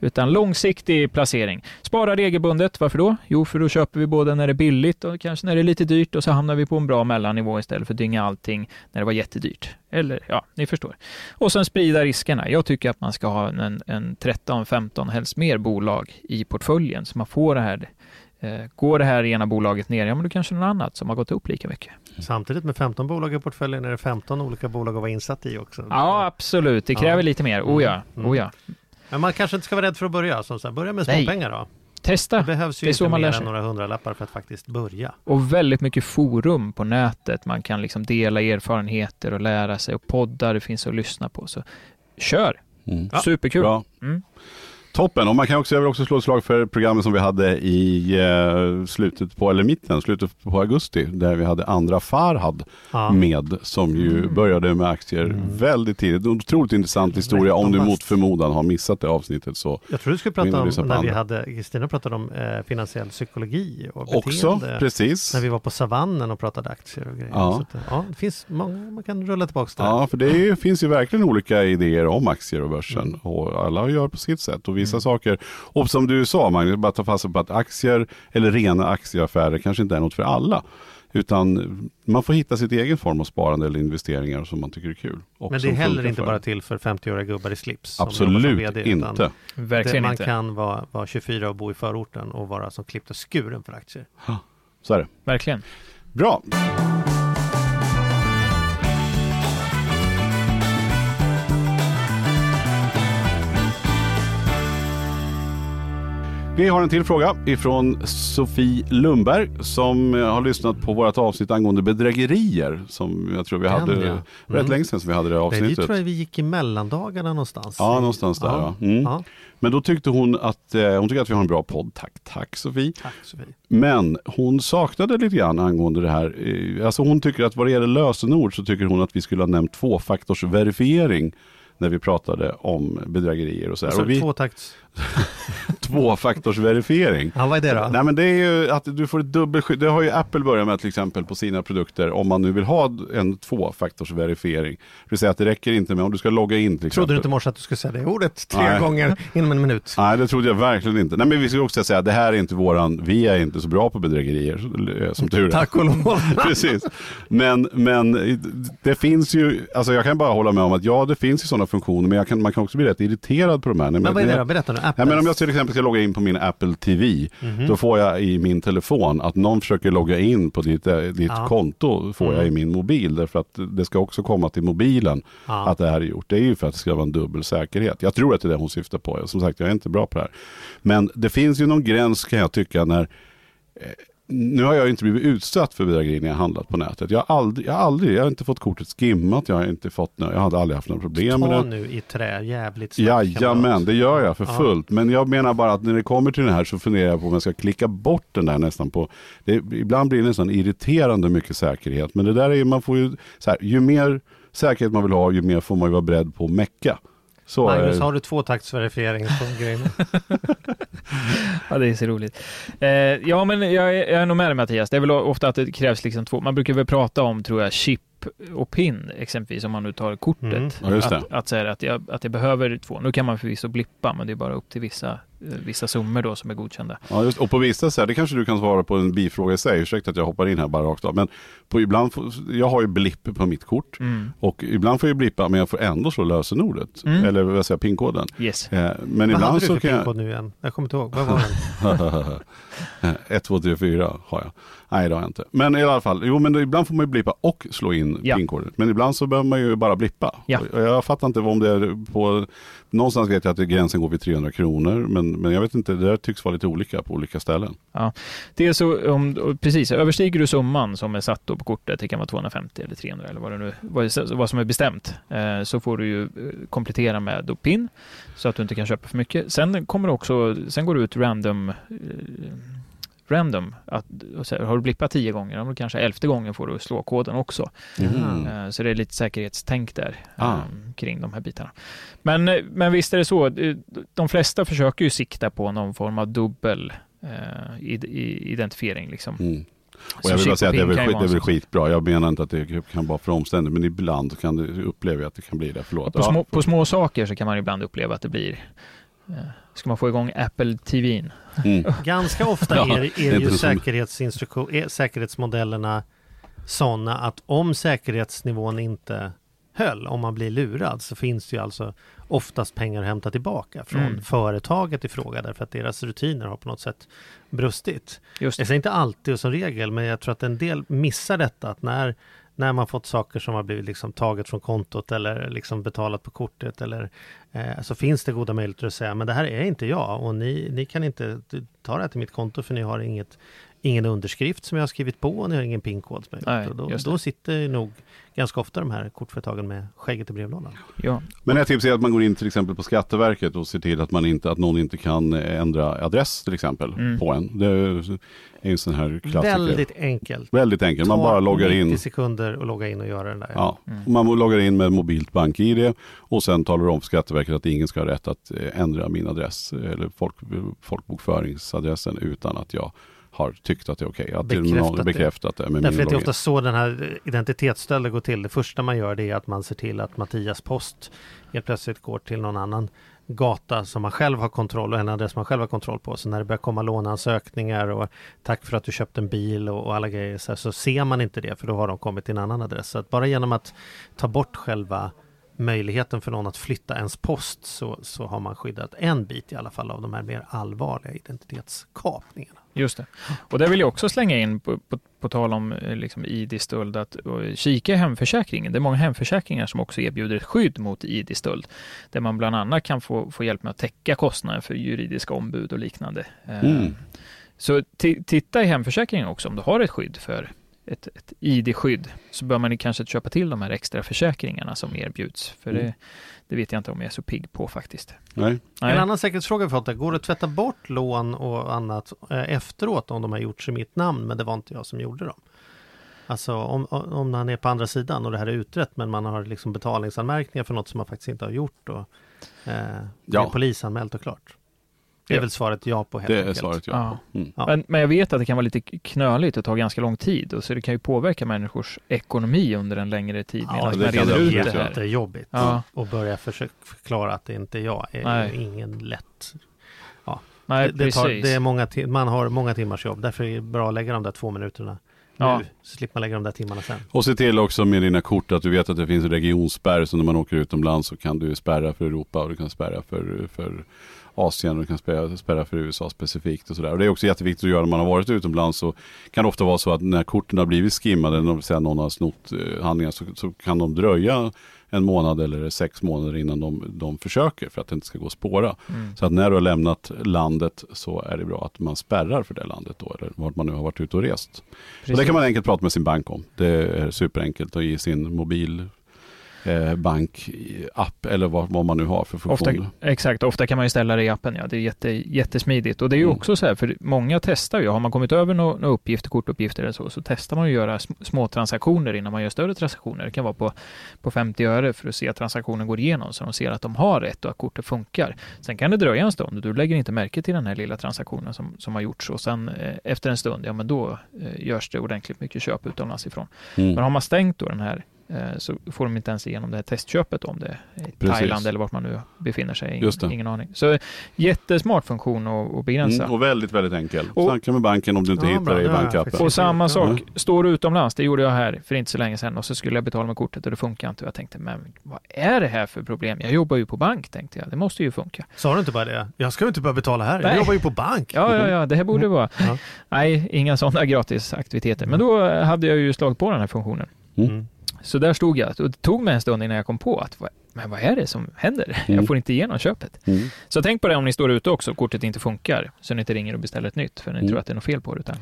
Utan långsiktig placering. Spara regelbundet, varför då? Jo, för då köper vi både när det är billigt och kanske när det är lite dyrt och så hamnar vi på en bra mellannivå istället för att dynga allting när det var jättedyrt. Eller ja, ni förstår. Och sen sprida riskerna. Jag tycker att man ska ha en, en 13-15, helst mer bolag i portföljen så man får det här Går det här ena bolaget ner, ja men då kanske något annat som har gått upp lika mycket. Samtidigt med 15 bolag i portföljen är det 15 olika bolag att vara insatt i också. Ja, absolut. Det kräver Ja. lite mer. Oh ja, Mm. oh ja. Men man kanske inte ska vara rädd för att börja. Som så här, börja med småpengar då. testa. Det behövs ju Det är inte så man mer lär än sig. några hundralappar för att faktiskt börja. Och väldigt mycket forum på nätet. Man kan liksom dela erfarenheter och lära sig. Och poddar det finns att lyssna på. Så kör! Mm. Superkul! Bra. Mm. Toppen, och man kan också, jag vill också slå ett slag för programmet som vi hade i eh, slutet på, eller mitten, slutet på augusti, där vi hade andra Farhad Ja. med, som ju Mm. började med aktier Mm. väldigt tidigt. En otroligt intressant historia. Om du mot förmodan har missat det avsnittet så Jag tror du skulle prata om när vi hade, Kristina pratade om eh, finansiell psykologi och också, beteende. precis. När vi var på savannen och pratade aktier och grejer. Ja. Att, ja, det finns många, man kan rulla tillbaka till Ja, för det är, finns ju verkligen olika idéer om aktier och börsen Mm. och alla gör på sitt sätt och vissa Mm. saker. Och som du sa Magnus, bara ta fasta på att aktier eller rena aktieaffärer kanske inte är något för alla. Utan man får hitta sitt egen form av sparande eller investeringar som man tycker är kul. och Men det är som heller inte för bara till för 50-åriga gubbar i slips. som jobbar som Absolut VD, inte. Det, Verkligen man inte. kan vara, vara 24 och bo i förorten och vara som klippt och skuren för aktier. Så är det. Verkligen. Bra. Vi har en till fråga ifrån Sofie Lundberg som eh, har lyssnat på vårt avsnitt angående bedrägerier som jag tror vi Den, hade ja. rätt Mm. länge sedan som vi hade det Nej, det avsnittet. tror jag vi gick i mellandagarna någonstans. Ja, någonstans där. Ja. Ja. Mm. Ja, Men då tyckte hon att eh, hon tycker att vi har en bra podd. Tack, tack Sofie. tack Sofie. Men hon saknade lite grann angående det här. Eh, Alltså hon tycker att vad det gäller lösenord så tycker hon att vi skulle ha nämnt tvåfaktorsverifiering när vi pratade om bedrägerier och så här. Alltså, Och vi, Tvåtakts... tvåfaktorsverifiering. Ja, vad är det då? Nej men det är ju att du får ett dubbelskydd. Det har ju Apple börjat med till exempel på sina produkter om man nu vill ha en tvåfaktorsverifiering. Det vill säga att det räcker inte med om du ska logga in till exempel. Trodde du inte morse att du skulle säga det ordet tre Nej. gånger inom en minut? Nej, det trodde jag verkligen inte. Nej, men vi ska också säga att det här är inte våran, vi är inte så bra på bedrägerier, eh, som tur är. Tack och lov. Precis. Men, men det finns ju, alltså jag kan bara hålla med om att ja, det finns ju sådana funktioner, men jag kan, man kan också bli rätt irriterad på de här. Nej, Men vad är det då? Berätta nu. Ja, Apples. men om jag till exempel ska logga in på min Apple TV, Mhm. då får jag i min telefon att någon försöker logga in på ditt, eh, ditt Ja. konto, får jag i Mm. min mobil, därför att det ska också komma till mobilen Ja. att det här är gjort. Det är ju för att det ska vara en dubbel säkerhet. Jag tror att det är det hon syftar på. Som sagt, jag är inte bra på det här. Men det finns ju någon gräns kan jag tycka när eh, nu har jag inte blivit utsatt för bedrägerier när jag handlat på nätet. Jag har aldrig, jag har, aldrig, jag har inte fått kortet skimmat, jag har inte fått, nå- jag hade aldrig haft några problem med Ta det. nu i trä jävligt snabbt. Jajamän, det gör jag för Ja. fullt. Men jag menar bara att när det kommer till den här så funderar jag på om jag ska klicka bort den där nästan på. Det, ibland blir det nästan irriterande mycket säkerhet. Men det där är ju, man får ju, så här, ju mer säkerhet man vill ha, ju mer får man ju vara beredd på att mecka. Så, Magnus, eh, har du tvåtaktsverifiering på grejen? Ja, det är så roligt. Eh, ja, men jag är, jag är nog med dig Mattias. Det är väl ofta att det krävs liksom två. Man brukar väl prata om, tror jag, chip och pin exempelvis om man nu tar kortet. Mm. Ja, just det. Att, att säga att jag, att jag behöver två. Nu kan man förvisso blippa, men det är bara upp till vissa, vissa summor då som är godkända. Ja, just, och på vissa sätt, det kanske du kan svara på en bifråga i sig, ursäkta att jag hoppar in här bara rakt av. Men på ibland, får, jag har ju blipp på mitt kort Mm. och ibland får jag blippa men jag får ändå slå lösenordet. Mm. Eller vad säger jag, pinkoden. Yes. Eh, men Vad ibland hade du så för kan jag... pinkod nu igen? Jag kommer inte ihåg. Vad var den? 1, 2, 3, 4 har jag. Nej det har jag inte. Men i alla fall, jo men ibland får man ju blippa och slå in Ja. pinkodet. Men ibland så behöver man ju bara blippa. Ja. Jag fattar inte om det är på, någonstans vet jag att gränsen går vid 300 kronor. Men, men jag vet inte, det där tycks vara lite olika på olika ställen. Det är så, om, precis, överstiger du summan som är satt på kortet, det kan vara 250 eller 300 eller vad, det nu, vad, vad som är bestämt, eh, så får du ju eh, komplettera med då PIN så att du inte kan köpa för mycket. Sen kommer det också, sen går det ut random eh, random. Att, så, har du blippat tio gånger, då kanske elfte gången får du slå koden också. Mm. Eh, Så det är lite säkerhetstänk där Ah. eh, kring de här bitarna. Men, eh, men visst är det så, de flesta försöker ju sikta på någon form av dubbel eh, identifiering. Liksom. Mm. Och jag vill bara säga att det är väl, skit, det är väl skitbra. Jag menar inte att det kan vara för omständigt, men ibland kan det, upplever jag att det kan bli det. Förlåt. På, Ja, små, på små saker så kan man ibland uppleva att det blir Ska man få igång Apple TVn? Mm. Ganska ofta är, är ju säkerhetsinstruktion, är säkerhetsmodellerna sådana att om säkerhetsnivån inte höll, om man blir lurad, så finns det ju alltså oftast pengar att hämta tillbaka från Mm. företaget i fråga därför att deras rutiner har på något sätt brustit. Just Jag det. säger inte alltid och som regel, men jag tror att en del missar detta att när när man fått saker som har blivit liksom taget från kontot eller liksom betalat på kortet eller eh, så finns det goda möjligheter att säga men det här är inte jag och ni, ni kan inte ta det här till mitt konto för ni har inget ingen underskrift som jag har skrivit på och ni har ingen pinkod. som jag har Nej, gjort. Och då, då sitter nog ganska ofta de här kortföretagen med skägget i brevlådan. Ja, Men ett tips är att man går in till exempel på Skatteverket och ser till att, man inte, att någon inte kan ändra adress till exempel Mm. på en. Det är en sån här klassiker. Väldigt enkelt. Väldigt enkelt. Man bara loggar 90 in. sekunder och logga in och göra den där. Ja, Mm. man loggar in med mobilt bank-id och sen talar om för Skatteverket att ingen ska ha rätt att eh, ändra min adress eller folk, folkbokföringsadressen utan att jag har tyckt att det är okej. Att Bekräftat det. bekräftat det med Därför min det är ofta så den här identitetsstölden går till. Det första man gör det är att man ser till att Mattias post helt plötsligt går till någon annan gata som man själv har kontroll och en adress man själv har kontroll på. Så när det börjar komma låneansökningar och tack för att du köpte en bil och, och alla grejer så, här, så ser man inte det för då har de kommit till en annan adress. Så att bara genom att ta bort själva möjligheten för någon att flytta ens post så, så har man skyddat en bit i alla fall av de här mer allvarliga identitetskapningarna. Just det. Och där vill jag också slänga in, på, på, på tal om eh, liksom ID-stöld, att kika i hemförsäkringen. Det är många hemförsäkringar som också erbjuder ett skydd mot ID-stöld, där man bland annat kan få, få hjälp med att täcka kostnader för juridiska ombud och liknande. Eh, Mm. Så ti- titta i hemförsäkringen också om du har ett skydd för ett, ett ID-skydd så bör man kanske köpa till de här extra försäkringarna som erbjuds. För Mm. det, det vet jag inte om jag är så pigg på faktiskt. Nej. Nej. En annan säkerhetsfråga vi fått är, går det att tvätta bort lån och annat eh, efteråt om de har gjorts i mitt namn men det var inte jag som gjorde dem? Alltså om, om man är på andra sidan och det här är utrett men man har liksom betalningsanmärkningar för något som man faktiskt inte har gjort och eh, det Ja. är polisanmält och klart. Det är Ja. väl svaret ja på helt Det är enkelt. svaret ja. Ja. Mm. Ja. Men, men jag vet att det kan vara lite knöligt och ta ganska lång tid och så det kan ju påverka människors ekonomi under en längre tid Ja, medan det man kan reder det ut det här. Jättejobbigt Ja. och börja försöka förklara att det inte är jag är Nej. ju ingen lätt Nej, det, det, tar, precis. det är många man har många timmars jobb därför är det bra att lägga de där två minuterna Ja. nu så slipper man lägga de där timmarna sen. Och se till också med dina kort att du vet att det finns regionspärr. Så när man åker utomlands så kan du spärra för Europa och du kan spärra för, för Asien och kan spärra, spärra för USA specifikt. Och, sådär. och det är också jätteviktigt att göra när man har varit utomlands. Så kan det ofta vara så att när korten har blivit skimmade, när någon har snott eh, handlingar, så, så kan de dröja en månad eller sex månader innan de, de försöker för att det inte ska gå att spåra. Mm. Så att när du har lämnat landet så är det bra att man spärrar för det landet då, eller vart man nu har varit ute och rest. Och det kan man enkelt prata med sin bank om. Det är superenkelt att ge sin mobil eh, bank-app eller vad, vad man nu har för Ofta, funktioner. exakt, ofta kan man ju ställa det i appen. Ja. Det är jätte, jättesmidigt. Och det är ju Mm. också så här, för många testar ju. Har man kommit över några några uppgifter, kortuppgifter eller så, så testar man ju att göra sm- små transaktioner innan man gör större transaktioner. Det kan vara på, på 50 öre för att se att transaktionen går igenom, så de ser att de har rätt och att kortet funkar. Sen kan det dröja en stund och du lägger inte märke till den här lilla transaktionen som, som har gjorts och sen eh, efter en stund, ja men då eh, görs det ordentligt mycket köp utomlands ifrån. Mm. Men har man stängt då den här så får de inte ens igenom det här testköpet om det är Precis. Thailand eller vart man nu befinner sig. Ingen, ingen aning. Så jättesmart funktion att, att begränsa. Mm, och väldigt, väldigt enkel. Och- Snacka med banken om du inte Ja, hittar bra. det i bankappen. Och samma Ja. sak, står du utomlands, det gjorde jag här för inte så länge sedan och så skulle jag betala med kortet och det funkar inte. Och jag tänkte, men vad är det här för problem? Jag jobbar ju på bank, tänkte jag. Det måste ju funka. Sa du inte bara det? Jag ska ju inte börja betala här, Nej. jag jobbar ju på bank. Ja, ja, ja, det här borde vara. Ja. Nej, inga sådana gratisaktiviteter. Men då hade jag ju slagit på den här funktionen. Mm. Så där stod jag och det tog mig en stund innan jag kom på att vad- men vad är det som händer? Mm. Jag får inte igenom köpet. Mm. Så tänk på det om ni står ute också och kortet inte funkar, så ni inte ringer och beställer ett nytt, för ni Mm. tror att det är något fel på det. Utan,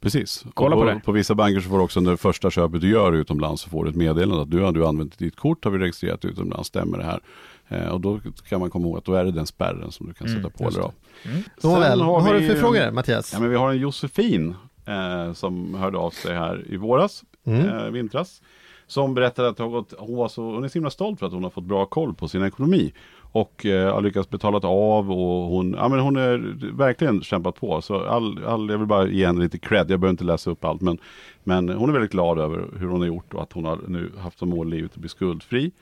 Precis. Kolla på på, det. på vissa banker så får du också när det första köpet du gör utomlands så får du ett meddelande att du har du använt ditt kort, har vi registrerat utomlands, stämmer det här? Eh, och då kan man komma ihåg att då är det den spärren som du kan Mm, sätta på just eller av. mm. Nåväl, Sen har vad har vi du för frågor Mattias? Ja, men vi har en Josefin eh, som hörde av sig här i våras, Mm. eh, vintras. Som berättade att hon, gått, hon, var så, hon är så himla stolt för att hon har fått bra koll på sin ekonomi. Och eh, har lyckats betala av och hon, ja, men hon har verkligen kämpat på. Så all, all, jag vill bara ge henne lite cred, jag behöver inte läsa upp allt. Men, men hon är väldigt glad över hur hon har gjort och att hon har nu haft som mål i livet att bli skuldfri.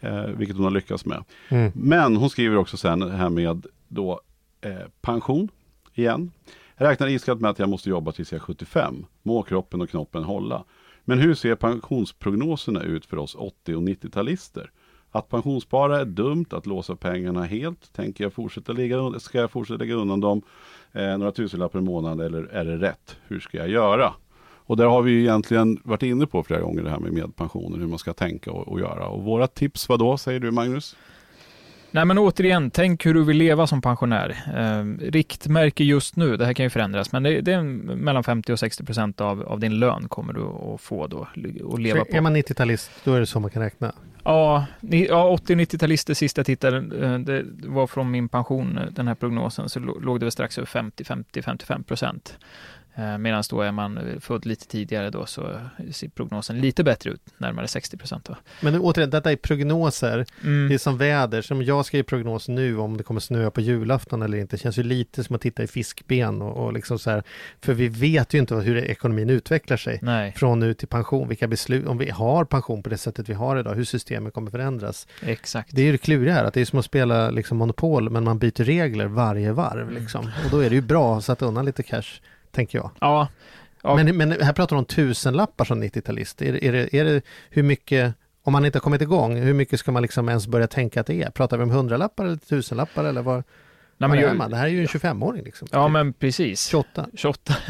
Eh, vilket hon har lyckats med. Mm. Men hon skriver också sen här med då eh, pension igen. Jag räknar iskallt med att jag måste jobba tills jag är 75. Må kroppen och knoppen hålla. Men hur ser pensionsprognoserna ut för oss 80 och 90-talister? Att pensionsspara är dumt, att låsa pengarna helt. Tänker jag fortsätta lägga, ska jag fortsätta lägga undan dem eh, några tusenlappar i månaden eller är det rätt? Hur ska jag göra? Och där har vi ju egentligen varit inne på flera gånger det här med medpensioner, hur man ska tänka och, och göra. Och våra tips, vad då säger du Magnus? Nej men återigen, tänk hur du vill leva som pensionär. Eh, riktmärke just nu, det här kan ju förändras, men det, det är mellan 50 och 60 procent av, av din lön kommer du att få då att leva Så är på. man 90-talist, då är det så man kan räkna. Ja, ja 80-90-talister sista jag tittade, eh, det var från min pension, eh, den här prognosen, så lå- låg det väl strax över 50, 50, 55 procent. Medan då är man eh, född lite tidigare då så ser prognosen lite bättre ut, närmare 60 procent. då. Men återigen, detta är prognoser. Mm. Det är som väder. Som jag ska ge prognos nu om det kommer snöa på julafton eller inte. Det känns ju lite som att titta i fiskben och, och liksom så här. För vi vet ju inte hur ekonomin utvecklar sig. Nej, Från nu till pension, vilka beslut, om vi har pension på det sättet vi har idag, hur systemet kommer förändras. exakt. Det är ju det kluriga här, att det är som att spela liksom Monopol, men man byter regler varje varv. Liksom. Och då är det ju bra att sätta undan lite cash, tänker jag. Ja, Ja. Men, men här pratar du om tusenlappar som 90-talist. Är, det- är, det, är det hur mycket, om man inte har kommit igång, hur mycket ska man liksom ens börja tänka att det är? Pratar vi om hundralappar eller tusenlappar eller vad, nej, men är man? Det här är ju en 25-åring liksom. ja men precis. 28. 28.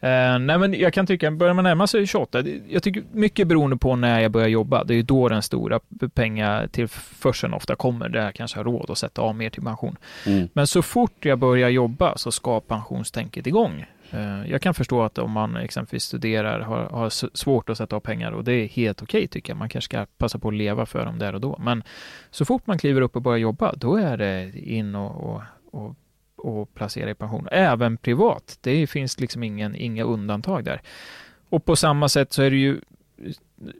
Eh, nej men jag kan tycka, börjar man närma sig 28, det- jag tycker mycket beroende på när jag börjar jobba, det är ju då den stora pengar till försen ofta kommer, där jag kanske har råd att sätta av mer till pension. Mm. Men så fort jag börjar jobba så ska pensionstänket igång. Eh, jag kan förstå att om man exempelvis studerar, har, har svårt att sätta av pengar och det är helt okej tycker jag. Man kanske ska passa på att leva för dem där och då. Men så fort man kliver upp och börjar jobba, då är det in och, och, och, och placera i pension. Även privat. Det finns liksom ingen, inga undantag där. Och på samma sätt så är det ju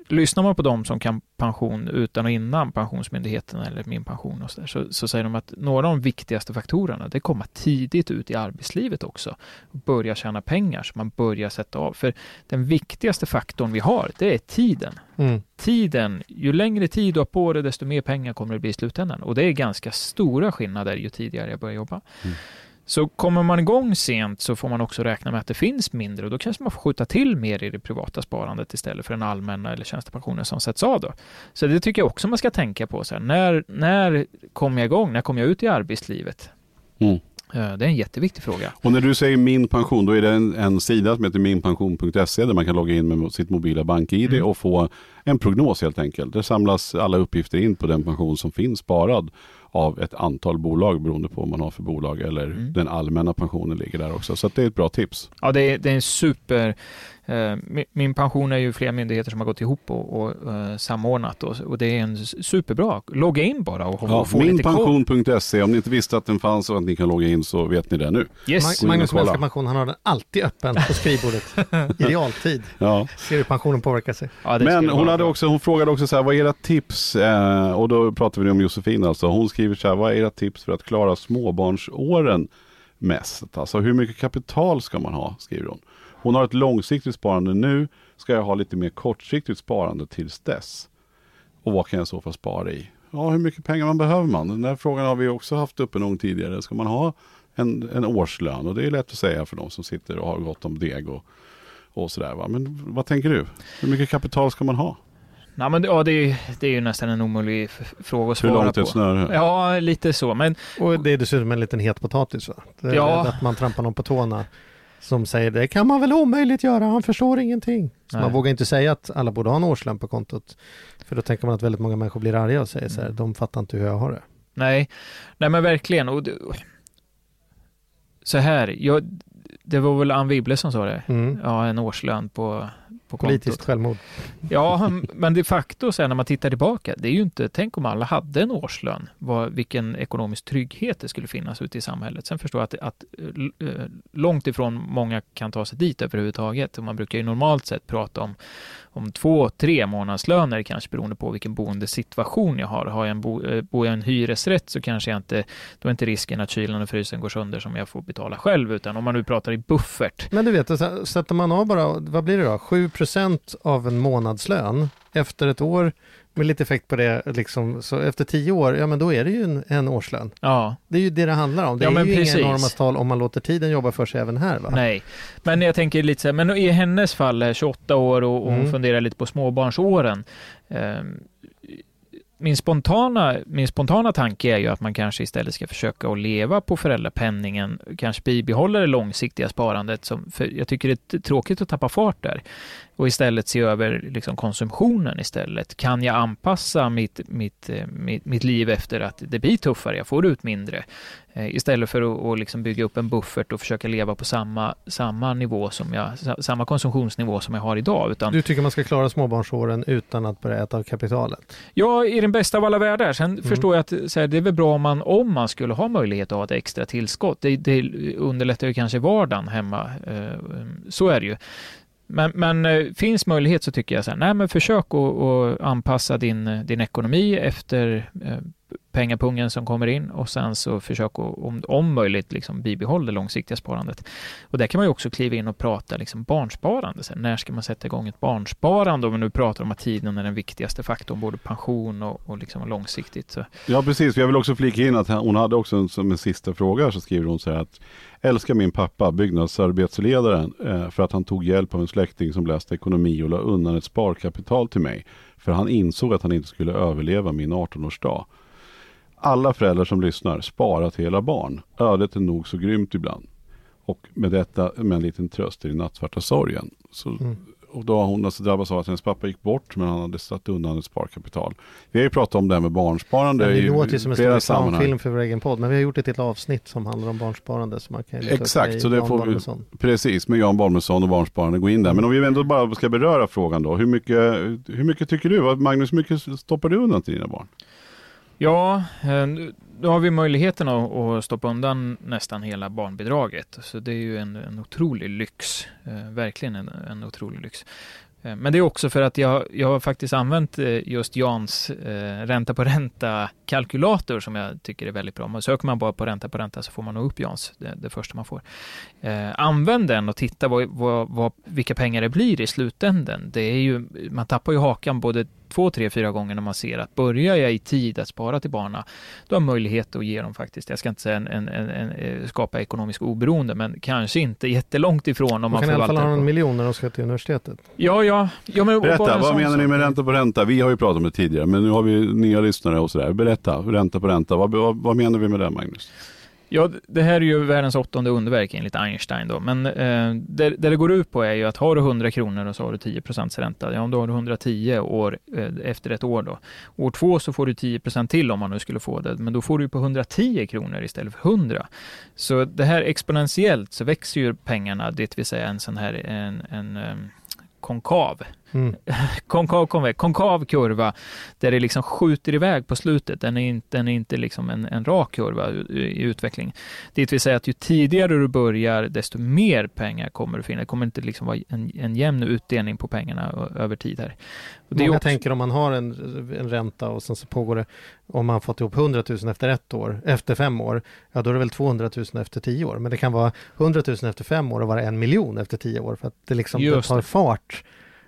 Lyssnar man på dem som kan pension utan och innan Pensionsmyndigheten eller Min pension och så, där, så, så säger de att några av de viktigaste faktorerna det är att komma tidigt ut i arbetslivet också. Börja tjäna pengar så man börjar sätta av. För den viktigaste faktorn vi har, det är tiden. Mm. Tiden, ju längre tid du har på dig, desto mer pengar kommer det bli i slutändan. Och det är ganska stora skillnader ju tidigare jag börjar jobba. Mm. Så kommer man igång sent så får man också räkna med att det finns mindre och då kanske man får skjuta till mer i det privata sparandet istället för den allmänna eller tjänstepensionen som sätts av då. Så det tycker jag också man ska tänka på. Så här, när, när kommer jag igång? När kommer jag ut i arbetslivet? Mm. Eh, Det är en jätteviktig fråga. Och när du säger min pension, då är det en, en sida som heter minpension.se där man kan logga in med sitt mobila bank-id Mm. och få en prognos helt enkelt. Där samlas alla uppgifter in på den pension som finns sparad av ett antal bolag beroende på vad man har för bolag eller Mm. den allmänna pensionen ligger där också. Så det är ett bra tips. Ja, det är, det är en super... Eh, min, pension är ju flera myndigheter som har gått ihop och, och eh, samordnat och, och det är en superbra. Logga in bara och, Ja, och få minpension.se, om ni inte visste att den fanns och att ni kan logga in så vet ni det nu. Yes. Magnus som älskar pension, han har den alltid öppen på skrivbordet i realtid. Ja. Ser hur pensionen påverkar sig. Ja, Men hon, hade bra. också, hon frågade också så här, vad är era tips? Eh, och då pratar vi om Josefin alltså. Hon skriver så här, vad är era tips för att klara småbarnsåren mest? Alltså hur mycket kapital ska man ha? Skriver hon. Hon har ett långsiktigt sparande nu. Ska jag ha lite mer kortsiktigt sparande tills dess? Och vad kan jag så fall spara i? Ja, hur mycket pengar man behöver man? Den där frågan har vi också haft uppe någon gång tidigare. Ska man ha en, en årslön? Och det är lätt att säga för de som sitter och har gott om deg och, och sådär. Va? Men vad tänker du? Hur mycket kapital ska man ha? Nej, men, det- ja, det, är, det är ju nästan en omöjlig fråga att Hur svara långt är på. ett snöre? Ja, lite så. Men Och det är dessutom en liten het potatis. Va? Det är Ja. Att man trampar någon på tårna som säger det kan man väl omöjligt göra, han förstår ingenting. Så Nej. man vågar inte säga att alla borde ha en årslön på kontot. För då tänker man att väldigt många människor blir arga och säger så här, Mm. de fattar inte hur jag har det. nej, nej men verkligen. Och det, så här, jag, det var väl Anne Wibble som sa det. Mm. Ja, en årslön på, på Politiskt kontot. självmord. Ja, men de facto sen när man tittar tillbaka, det är ju inte, tänk om alla hade en årslön, vad, vilken ekonomisk trygghet det skulle finnas ute i samhället. Sen förstår jag att, att eh, långt ifrån många kan ta sig dit överhuvudtaget. Och man brukar ju normalt sett prata om, om två, tre månadslöner kanske beroende på vilken boendesituation jag har. Har jag en bo, eh, bor jag i en hyresrätt så kanske jag inte, då är inte risken att kylen och frysen går sönder som jag får betala själv, utan om man nu pratar i buffert, Men du vet, sätter man av bara, vad blir det då? 7 av en månadslön efter ett år med lite effekt på det, liksom, så efter tio år, ja men då är det ju en, en årslön. ja, Det är ju det det handlar om. Det Ja, är ju precis. inga enorma tal om man låter tiden jobba för sig även här va? Nej, men jag tänker lite så här, men i hennes fall, eh, 28 år och, och hon Mm. funderar lite på småbarnsåren. Eh, min, spontana, min spontana tanke är ju att man kanske istället ska försöka att leva på föräldrapenningen, kanske bibehålla det långsiktiga sparandet, som, för jag tycker det är tråkigt att tappa fart där och istället se över liksom konsumtionen istället. Kan jag anpassa mitt, mitt, eh, mitt, mitt liv efter att det blir tuffare, jag får ut mindre? Eh, istället för att, att liksom bygga upp en buffert och försöka leva på samma, samma nivå som jag, samma konsumtionsnivå som jag har idag. Utan, du tycker man ska klara småbarnsåren utan att börja äta av kapitalet? Ja, i den bästa av alla världar. Sen mm. förstår jag att här, det är väl bra om man, om man skulle ha möjlighet att ha ett extra tillskott. Det, det underlättar ju kanske vardagen hemma. Eh, så är det ju. Men, men eh, finns möjlighet så tycker jag så här, nej men försök att anpassa din, eh, din ekonomi efter eh, pengapungen som kommer in och sen så försök att om, om möjligt liksom bibehålla det långsiktiga sparandet. Och där kan man ju också kliva in och prata liksom barnsparande. Så när ska man sätta igång ett barnsparande om vi nu pratar om att tiden är den viktigaste faktorn, både pension och, och liksom långsiktigt. Så. Ja precis, jag vill också flika in att hon hade också en, som en sista fråga så skriver hon så här att älskar min pappa, byggnadsarbetsledaren, eh, för att han tog hjälp av en släkting som läste ekonomi och la undan ett sparkapital till mig. För han insåg att han inte skulle överleva min 18-årsdag. Alla föräldrar som lyssnar, spara till era barn. Ödet är nog så grymt ibland. Och med detta med en liten tröst i den nattsvarta sorgen. Så mm och då har hon alltså drabbats av att hennes pappa gick bort men han hade satt undan ett sparkapital. Vi har ju pratat om det här med barnsparande ja, Det låter ju som en stor reklamfilm för vår egen podd men vi har gjort ett helt avsnitt som handlar om barnsparande. Så man kan Exakt, så det Jan får vi, precis med Jan Balmesson och barnsparande gå in där. Men om vi ändå bara ska beröra frågan då. Hur mycket, hur mycket tycker du? Magnus, hur mycket stoppar du undan till dina barn? Ja, eh, då har vi möjligheten att stoppa undan nästan hela barnbidraget. Så det är ju en, en otrolig lyx. Eh, verkligen en, en otrolig lyx. Eh, men det är också för att jag, jag har faktiskt använt just Jans eh, ränta på ränta kalkylator som jag tycker är väldigt bra. Man söker man bara på ränta på ränta så får man nog upp Jans, det, det första man får. Eh, använd den och titta vad, vad, vad, vilka pengar det blir i slutänden. Det är ju, man tappar ju hakan både två, tre, fyra gånger när man ser att börjar jag i tid att spara till barnen, då har jag möjlighet att ge dem faktiskt, jag ska inte säga en, en, en, en eh, skapa ekonomisk oberoende, men kanske inte jättelångt ifrån om man, man kan i alla fall ha en miljon när de ska till universitetet. Ja, ja. ja men Berätta, vad menar ni med ränta på ränta? Vi har ju pratat om det tidigare, men nu har vi nya lyssnare och sådär. Berätta, ränta på ränta. Vad, vad, vad menar vi med det, Magnus? Ja, det här är ju världens åttonde underverk enligt Einstein då, men eh, det, det, det går ut på är ju att har du 100 kronor och så har du 10 procents ränta, ja då har du 110 år eh, efter ett år då. År två så får du 10 procent till om man nu skulle få det, men då får du på 110 kronor istället för 100. Så det här exponentiellt så växer ju pengarna, det vill säga en sån här en, en, en konkav. Mm. konkav, konvex, konkav kurva där det liksom skjuter iväg på slutet. Den är inte, den är inte liksom en, en rak kurva i utveckling. Det vill säga att ju tidigare du börjar, desto mer pengar kommer du finna. Det kommer inte liksom vara en, en jämn utdelning på pengarna över tid här. Och Många också... tänker om man har en, en ränta och sen så pågår det, om man fått ihop 100 000 efter ett år, efter fem år, ja då är det väl 200 000 efter tio år. Men det kan vara 100 000 efter fem år och vara en miljon efter tio år för att det liksom tar fart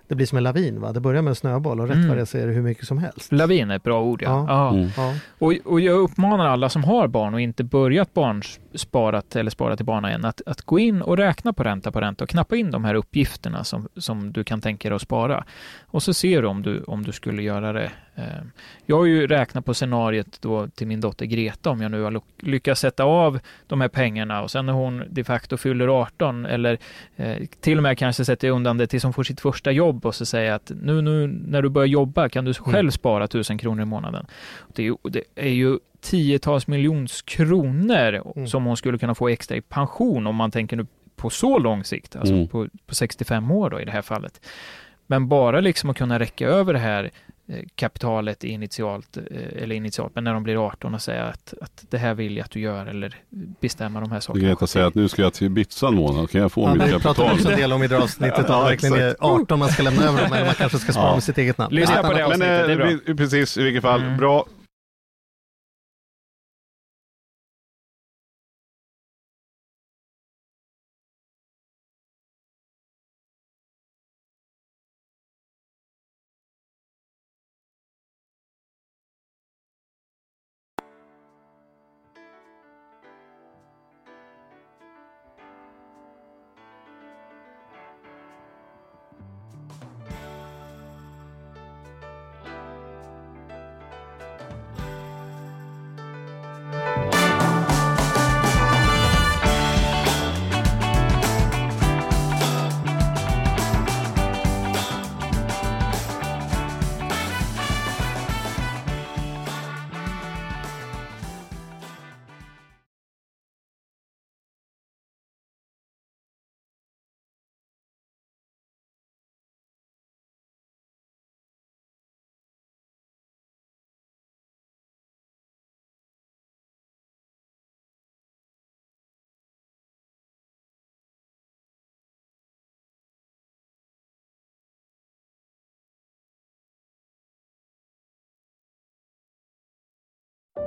det blir som en lavin. Va? Det börjar med en snöboll och rätt mm. vad det är hur mycket som helst. Lavin är ett bra ord ja. ja. Mm. ja. Och, och jag uppmanar alla som har barn och inte börjat barnsparat eller sparat till barnen än att, att gå in och räkna på ränta på ränta och knappa in de här uppgifterna som, som du kan tänka dig att spara. Och så ser du om du, om du skulle göra det jag har ju räknat på scenariet då till min dotter Greta om jag nu har lyckats sätta av de här pengarna och sen när hon de facto fyller 18 eller eh, till och med kanske sätter undan det tills hon får sitt första jobb och så säger att nu, nu när du börjar jobba kan du mm. själv spara 1000 kronor i månaden. Det är, det är ju tiotals miljons kronor mm. som hon skulle kunna få extra i pension om man tänker nu på så lång sikt, alltså mm. på, på 65 år då i det här fallet. Men bara liksom att kunna räcka över det här Eh, kapitalet initialt, eh, eller initialt, men när de blir 18 och säga att, att det här vill jag att du gör eller bestämma de här sakerna. Greta säger att nu ska jag till Ibiza en månad, kan jag få ja, mitt kapital? Vi pratar också en del om i det avsnittet, ja, verkligen är 18 man ska lämna över dem, eller man kanske ska spara ja. med sitt eget namn. Lyssna på det avsnittet, men, det är bra. Precis, i vilket fall, mm. bra.